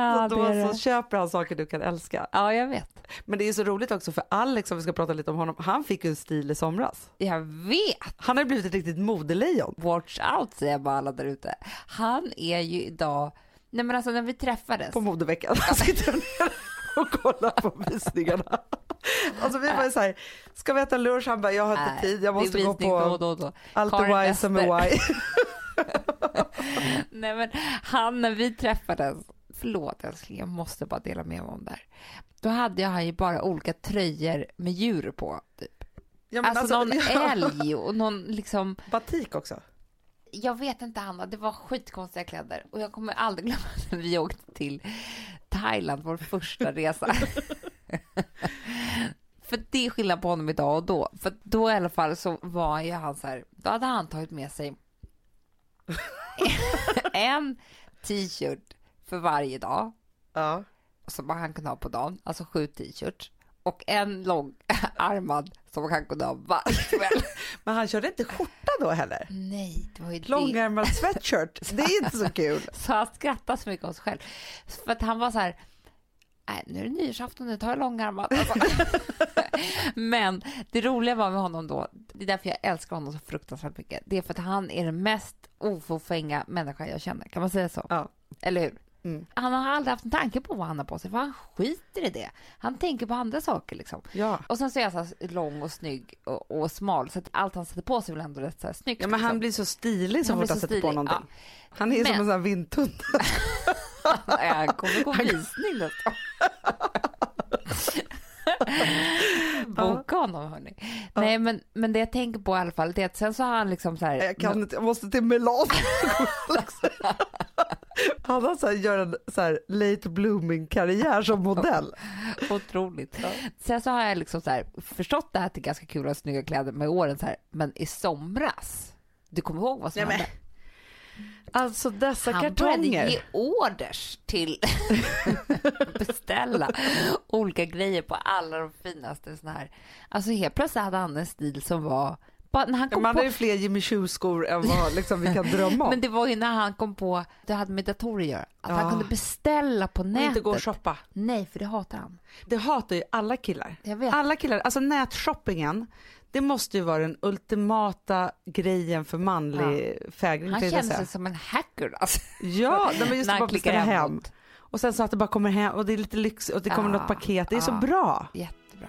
Ja, så det då så köper han saker du kan älska. ja, jag vet. Men det är så roligt också för Alex, om vi ska prata lite om honom, han fick ju en stil i somras. Jag vet. Han har blivit ett riktigt modelejon. Watch out säger jag bara alla där ute. Han är ju idag, nej men alltså när vi träffades. På modeveckan. Han sitter ner och kollar på visningarna. Alltså vi var ju såhär, ska vi äta lunch? Han bara, jag har inte tid, jag måste gå då på då och då. allt är wise som är wise. Nej men han när vi träffades, förlåt älskling, jag måste bara dela med mig om det här. Då hade jag ju bara olika tröjor med djur på. Typ. Ja, men alltså, någon ja. älg och någon liksom, Batik också. jag vet inte Hanna, det var skitkonstiga kläder och jag kommer aldrig glömma när vi åkte till Thailand, vår första resa. För det är skillnad på honom idag och då. För då i alla fall så var ju han så här, då hade han tagit med sig en t-shirt för varje dag Ja. som han kunde ha på dagen, alltså sju t-shirts och en lång armad som han kunde ha varje kväll. Men han körde inte skjorta då heller? Nej, det var ju det. Långärmad sweatshirt, det är inte så kul. Så han skrattade så mycket åt sig själv. För att han var så här, nej nu är det nyårsafton, nu tar jag långärmat. Alltså. Men det roliga var med honom då, det är därför jag älskar honom så fruktansvärt mycket, det är för att han är den mest ofåfänga människa jag känner. Kan man säga så? Ja. Eller hur? Mm. Han har aldrig haft en tanke på vad han har på sig, för han skiter i det. Han tänker på andra saker liksom. Ja. Och sen så är han så lång och snygg och, och smal, så att allt han sätter på sig väl ändå rätt så här snyggt. ja, men han liksom. blir så stilig så blir fort han sätter på någonting. ja. Han är som Men- en sån här vindtunna. Han kommer gå visning nästa Boka honom hörni. Nej men, men det jag tänker på i alla fall det är att sen så har han liksom så här. Jag kan inte, jag måste till Milano. Han har så här, gör en så här late blooming karriär som modell. Otroligt. Sen så har jag liksom så här, förstått det här att det är ganska kul att ha snygga kläder med åren så här, men i somras, du kommer ihåg vad som Nej, men hände? Alltså dessa Han började kartonger. ge orders till beställa olika grejer på alla de finaste såna här. Alltså helt plötsligt hade han en stil som var när han Ja, kom Man på hade ju fler Jimmy Choo-skor än vad liksom, vi kan drömma om. Men det var ju när han kom på, det hade med datorer att göra, att Ja. han kunde beställa på Och nätet. inte gå och shoppa. Nej, för det hatar han. Det hatar ju alla killar. Alla killar, alltså nätshoppingen, det måste ju vara den ultimata grejen för manlig fägring. Han känner sig som en hacker alltså. Ja, men just han bara beställa hem. Och sen så att det bara kommer hem och det är lite lyx och det kommer Ja, något paket. Det är så ja. bra. Jättebra.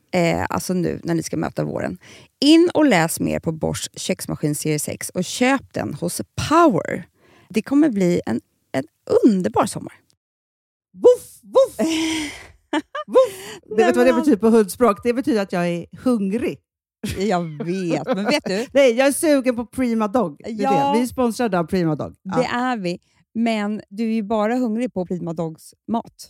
eh, alltså nu när ni ska möta våren, in och läs mer på Bosch köksmaskin serie 6 och köp den hos Power. Det kommer bli en, en underbar sommar. Woof, woof, woof. Det vet vad det betyder på hundspråk? Det betyder att jag är hungrig. Jag vet, men vet du? Nej, jag är sugen på Prima Dog. Ja. det. Vi är sponsrade av Prima Dog. Ja. Det är vi. Men du är ju bara hungrig på Prima Dogs mat.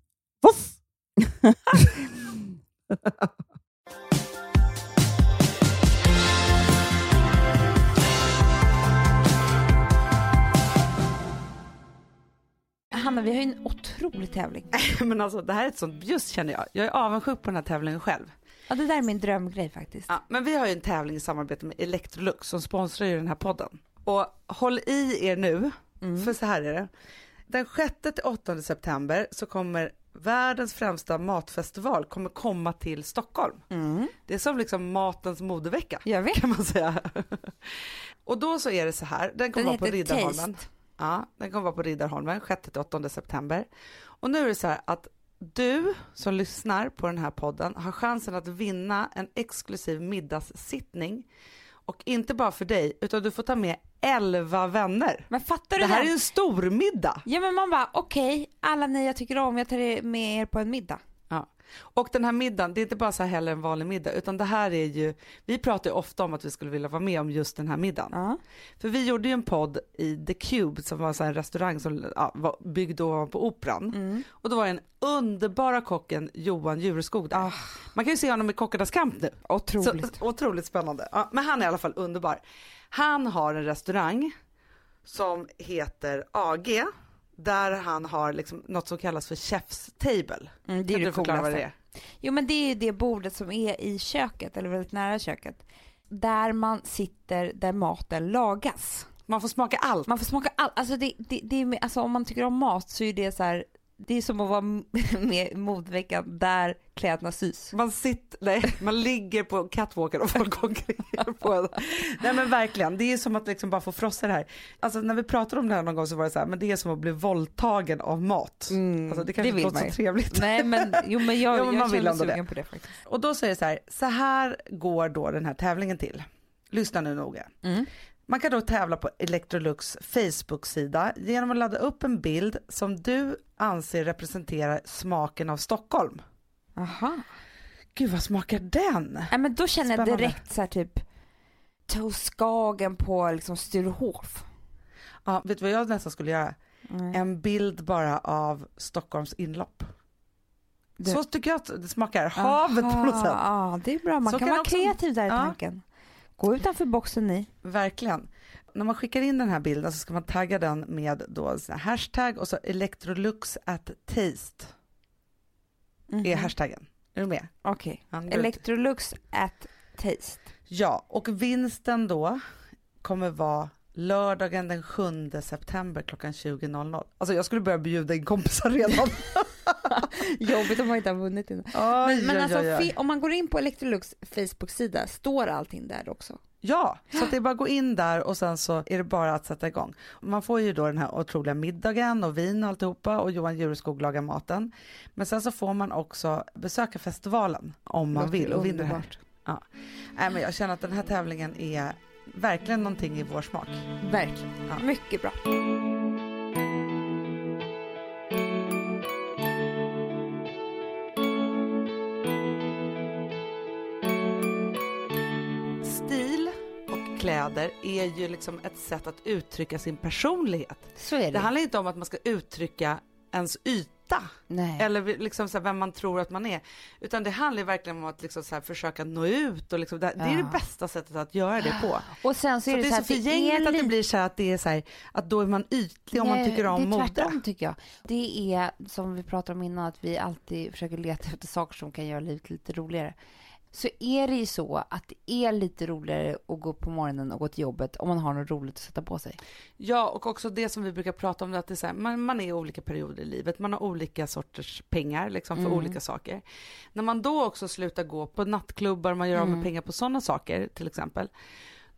Hanna, vi har ju en otrolig tävling. Men alltså det här är ett sånt bjuss känner jag. Jag är avundsjuk på den här tävlingen själv. Ja, det där är min drömgrej faktiskt. Ja, men vi har ju en tävling i samarbete med Electrolux som sponsrar ju den här podden. Och håll i er nu, för så här är det. Den 6-8 september så kommer världens främsta matfestival kommer komma till Stockholm. Mm. Det är som liksom matens modevecka kan man säga. Och då så är det så här, den kommer Den vara på Riddarholmen. Taste. Ja, den kommer vara på Riddarholmen 6-8 september. Och nu är det så här att du som lyssnar på den här podden har chansen att vinna en exklusiv middagssittning. Och inte bara för dig, utan du får ta med 11 vänner. Men fattar du Det här är det? ju en stor middag. Ja, men man bara okej, alla ni jag tycker om, jag tar med er på en middag. Ja. Och den här middagen, det är inte bara så här heller en vanlig middag, utan det här är ju, vi pratar ju ofta om att vi skulle vilja vara med om just den här middagen. Ja. För vi gjorde ju en podd i The Cube som var så en restaurang som ja, var byggd ovanpå Operan. Mm. Och då var den underbara kocken Johan Jureskog där. Ah, Man kan ju se honom i Kockarnas kamp nu. otroligt. Så, otroligt spännande. Ja, men han är i alla fall underbar. Han har en restaurang som heter AG där han har liksom något som kallas för Chef's Table. Mm, det är Kan det du förklara vad det är? Jo men det är ju det bordet som är i köket, eller väldigt nära köket. Där man sitter där maten lagas. Man får smaka allt. Man får smaka allt. Alltså, det, det, det är, alltså om man tycker om mat så är det så här, det är som att vara med i modeveckan där kläderna sys. Man sitter, nej, man ligger på catwalken och folk går på en. Nej men verkligen, det är som att liksom bara få frossa det här. Alltså när vi pratade om det här någon gång så var det så här, men det är som att bli våldtagen av mat. Alltså det kanske inte låter så trevligt. Nej men, jo men jag, Jo, men man jag vill ändå det. sugen på det faktiskt. Och då säger det så här, så här går då den här tävlingen till. Lyssna nu noga. Mm. Man kan då tävla på Electrolux Facebook-sida genom att ladda upp en bild som du anser representerar smaken av Stockholm. Aha. Gud vad smakar den? Nej men då känner jag Spännande. direkt så här typ Toastskagen på liksom Sturehof. Ja, vet du vad jag nästan skulle göra? En bild bara av Stockholms inlopp. Det- Så tycker jag att det smakar. Havet på något sätt. Ja, det är bra. Man kan kan vara också- kreativ där i Ja. tanken. Gå utanför boxen ni. Verkligen. När man skickar in den här bilden så ska man tagga den med då en hashtag och så Electrolux at taste Mhm. är hashtaggen. Är du med? Okej. Good. Electrolux at taste. Ja, och vinsten då kommer vara lördagen den 7 september klockan 20.00. Alltså jag skulle börja bjuda in kompisar redan. Jobbigt om man inte har vunnit innan. Oj, Men, men oj, alltså, oj. fe- om man går in på Electrolux Facebook-sida, står allting där också? Ja, så att det är bara att gå in där och sen så är det bara att sätta igång. Man får ju då den här otroliga middagen och vin och alltihopa och Johan Jureskog lagar maten. Men sen så får man också besöka festivalen om man vill och vinner här. Ja. Nej, men jag känner att den här tävlingen är verkligen någonting i vår smak. Verkligen. Ja. Mycket bra. Kläder är ju liksom ett sätt att uttrycka sin personlighet. Så är Det handlar inte om att man ska uttrycka ens yta. Nej. Eller liksom så vem man tror att man är. Utan det handlar verkligen om att liksom så försöka nå ut och liksom, det, det är det Ja. bästa sättet att göra det på. Och sen så, Så är det, det så så att det förgängligt att det blir så att det är så här, att då är man ytlig om man Nej, tycker om det är mode. tvärtom tycker jag. Det är som vi pratade om innan, att vi alltid försöker leta efter saker som kan göra livet lite roligare. Så är det ju så att det är lite roligare att gå upp på morgonen och gå till jobbet om man har något roligt att sätta på sig. Ja, och också det som vi brukar prata om, att det är här, man, man är i olika perioder i livet, man har olika sorters pengar liksom, för Mm. olika saker. När man då också slutar gå på nattklubbar, man gör av med Mm. pengar på sådana saker till exempel,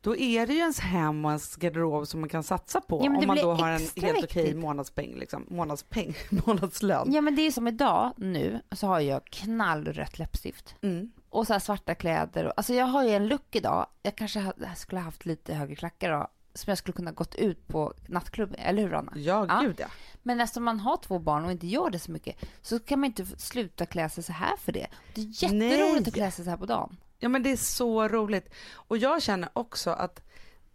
då är det ju ens hem och ens garderob som man kan satsa på Ja, om man då har en helt okej viktigt. månadspeng, liksom. månadspeng, månadslön. Ja men det är som idag, nu, så har jag knallrött läppstift. Mm. Och så svarta kläder. och- Alltså jag har ju en look idag. Jag kanske ha- skulle ha haft lite högre klackar då. Som jag skulle kunna gått ut på nattklubb, eller hur Anna? Ja, Ja. gud ja. Men eftersom man har två barn och inte gör det så mycket så kan man inte sluta klä sig så här för det. Det är jätteroligt Nej. att klä sig så här på dagen. Ja men det är så roligt. Och jag känner också att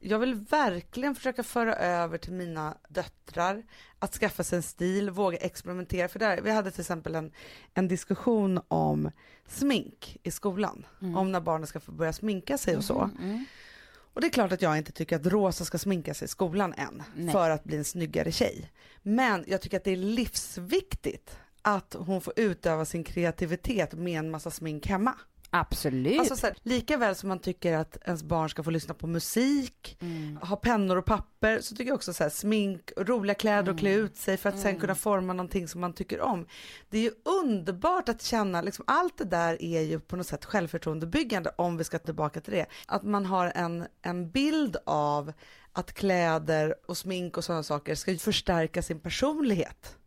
jag vill verkligen försöka föra över till mina döttrar att skaffa sig en stil, våga experimentera. För där, vi hade till exempel en, en diskussion om smink i skolan. Om när barnen ska få börja sminka sig och så. Mm. Och det är klart att jag inte tycker att Rosa ska sminka sig i skolan än Nej. för att bli en snyggare tjej. Men jag tycker att det är livsviktigt att hon får utöva sin kreativitet med en massa smink hemma. Absolut. Alltså så här, lika väl som man tycker att ens barn ska få lyssna på musik, Mm. ha pennor och papper, så tycker jag också så här, smink, roliga kläder och klä Mm. ut sig för att sen kunna forma någonting som man tycker om. Det är ju underbart att känna, liksom, allt det där är ju på något sätt självförtroendebyggande om vi ska tillbaka till det. Att man har en, en bild av att kläder och smink och sådana saker ska ju förstärka sin personlighet.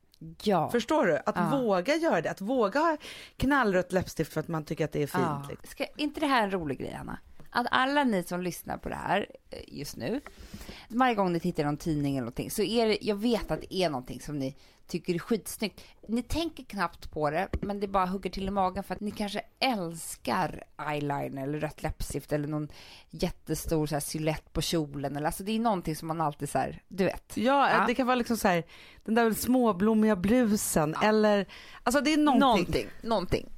Ja. Förstår du? Att Ja. våga göra det, att våga ha knallrött läppstift för att man tycker att det är fint. Ja. Liksom. Ska inte det här en rolig grej, Anna? Att alla ni som lyssnar på det här eh, just nu, varje gång ni tittar i någon tidning eller någonting, så är det, jag vet att det är någonting som ni tycker är skitsnyggt. Ni tänker knappt på det, men det bara hugger till i magen för att ni kanske älskar eyeliner eller rött läppstift eller någon jättestor så här silhuett på kjolen. Eller, alltså det är någonting som man alltid så här, du vet. Ja, Ja. det kan vara liksom så här, den där småblommiga blusen eller, alltså det är någonting. Någonting. Någonting.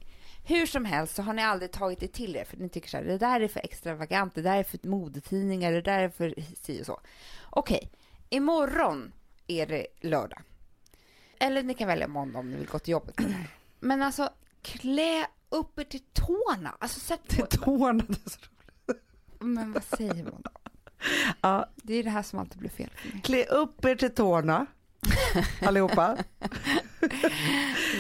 Hur som helst så har ni aldrig tagit det till er för ni tycker så här, det där är för extravagant, det där är för modetidningar, det där är för si och så. Okej, imorgon är det lördag. Eller ni kan välja måndag om ni vill gå till jobbet. Men alltså, klä upp er till tårna. Alltså sätt Till på... tårna. det är så roligt. Men vad säger man då? Ja, Det är det här som alltid blir fel klä upp er till tårna. Allihopa.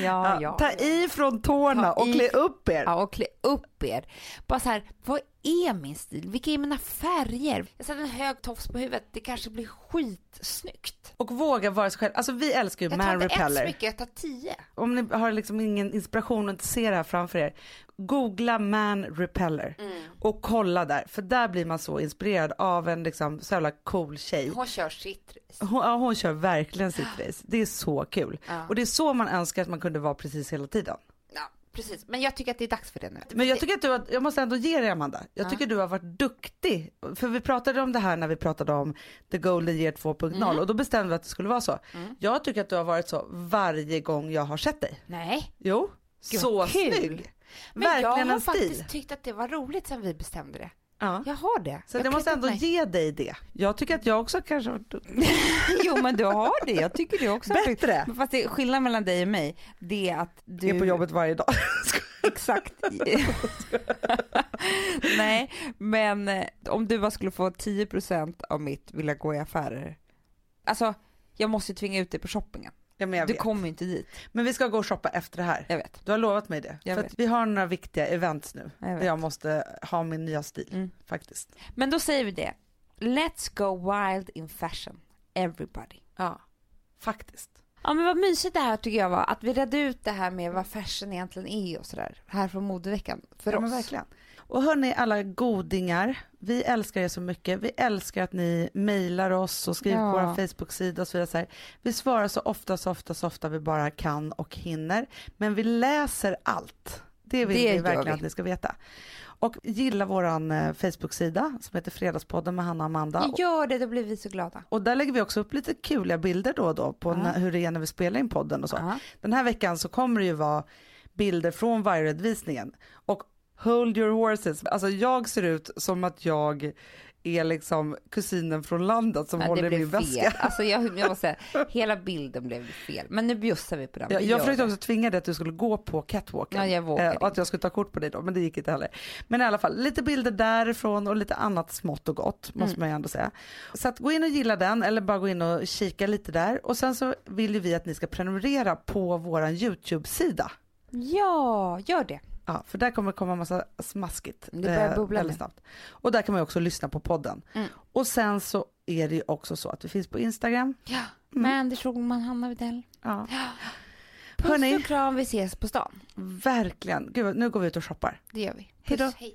Ja, Ja, ta i från tårna Ta och i- klä upp er. Ja, och klä upp er. Bara så här, vad är min stil? Vilka är mina färger? Jag sätter en hög tofs på huvudet, det kanske blir skitsnyggt. Och våga vara sig själv. Alltså vi älskar ju Jag Man tar inte ett Repeller. smycke, jag tar tio. Om ni har liksom ingen inspiration och inte ser det här framför er, googla Man Repeller Mm. och kolla där, för där blir man så inspirerad av en liksom så jävla cool tjej. Hon kör sitt race. Hon, ja, hon kör verkligen sitt race. Det är så kul. Ja. Och det är så man önskar att man kunde vara precis hela tiden. Ja, precis. Men jag tycker att det är dags för det nu. Men jag tycker att du har, jag måste ändå ge dig Amanda, jag Ja. tycker du har varit duktig. För vi pratade om det här när vi pratade om the golden year 2.0 Mm. och då bestämde vi att det skulle vara så. Jag tycker att du har varit så varje gång jag har sett dig. Nej, Jo, Gud, så kul. snygg. men jag Verkligen har en stil. faktiskt tyckt att det var roligt sen vi bestämde det. Ja. Jag har det. Så jag, måste klätt upp ändå mig. ge dig det. Jag tycker att jag också kanske har. Jo, men du har det. Jag tycker det också. Bättre. Fast det, skillnaden mellan dig och mig, det är att du... är på jobbet varje dag. Exakt. Nej, men eh, om du bara skulle få 10% av mitt vilja gå i affärer. Alltså, jag måste ju tvinga ut dig på shoppingen. Ja, men, jag Du vet. kommer inte dit. men vi ska gå och shoppa efter det här. Jag vet. Du har lovat mig det. Jag för vi har några viktiga events nu. Jag där jag måste ha min nya stil Mm. faktiskt. Men då säger vi det. Let's go wild in fashion. Everybody. Ja, faktiskt. Ja men vad mysigt det här tycker jag var, att vi redde ut det här med vad fashion egentligen är och sådär. Här från modeveckan. För ja, oss. men verkligen. Och hörni alla godingar, vi älskar er så mycket. Vi älskar att ni mejlar oss och skriver Ja. på vår Facebook-sida och så vidare. Så här. Vi svarar så ofta, så ofta, så ofta vi bara kan och hinner. Men vi läser allt. Det vill Det vi verkligen vi. att ni ska veta. Och gilla våran eh, Facebook-sida som heter Fredagspodden med Hanna och Amanda. Gör det, då blir vi så glada. och där lägger vi också upp lite kuliga bilder då och då på när, hur det är när vi spelar in podden och så. Ja. Den här veckan så kommer det ju vara bilder från vargredovisningen. Och hold your horses, alltså jag ser ut som att jag är liksom kusinen från landet som Men håller min blev väska. fel. Alltså jag, jag måste säga, hela bilden blev fel. Men nu bjussar vi på den. Jag, Vi jag försökte också tvinga dig att du skulle gå på catwalken. Ja, jag vågar Eh, och att jag skulle ta kort på dig då, men det gick inte heller. Men i alla fall, lite bilder därifrån och lite annat smått och gott, måste Mm. man ju ändå säga. Så att gå in och gilla den, eller bara gå in och kika lite där. Och sen så vill ju vi att ni ska prenumerera på våran YouTube-sida. Ja, gör det. Ja, för där kommer det komma massa smaskigt. Det börjar eh, bubbla väldigt snabbt. Och där kan man ju också lyssna på podden. Mm. Och sen så är det ju också så att vi finns på Instagram. Ja. Mm. Med Anders Schulman, Hanna Widell. Ja. Puss Hörni. och kram, vi ses på stan. Verkligen. Gud, nu går vi ut och shoppar. Det gör vi. Puss, hej.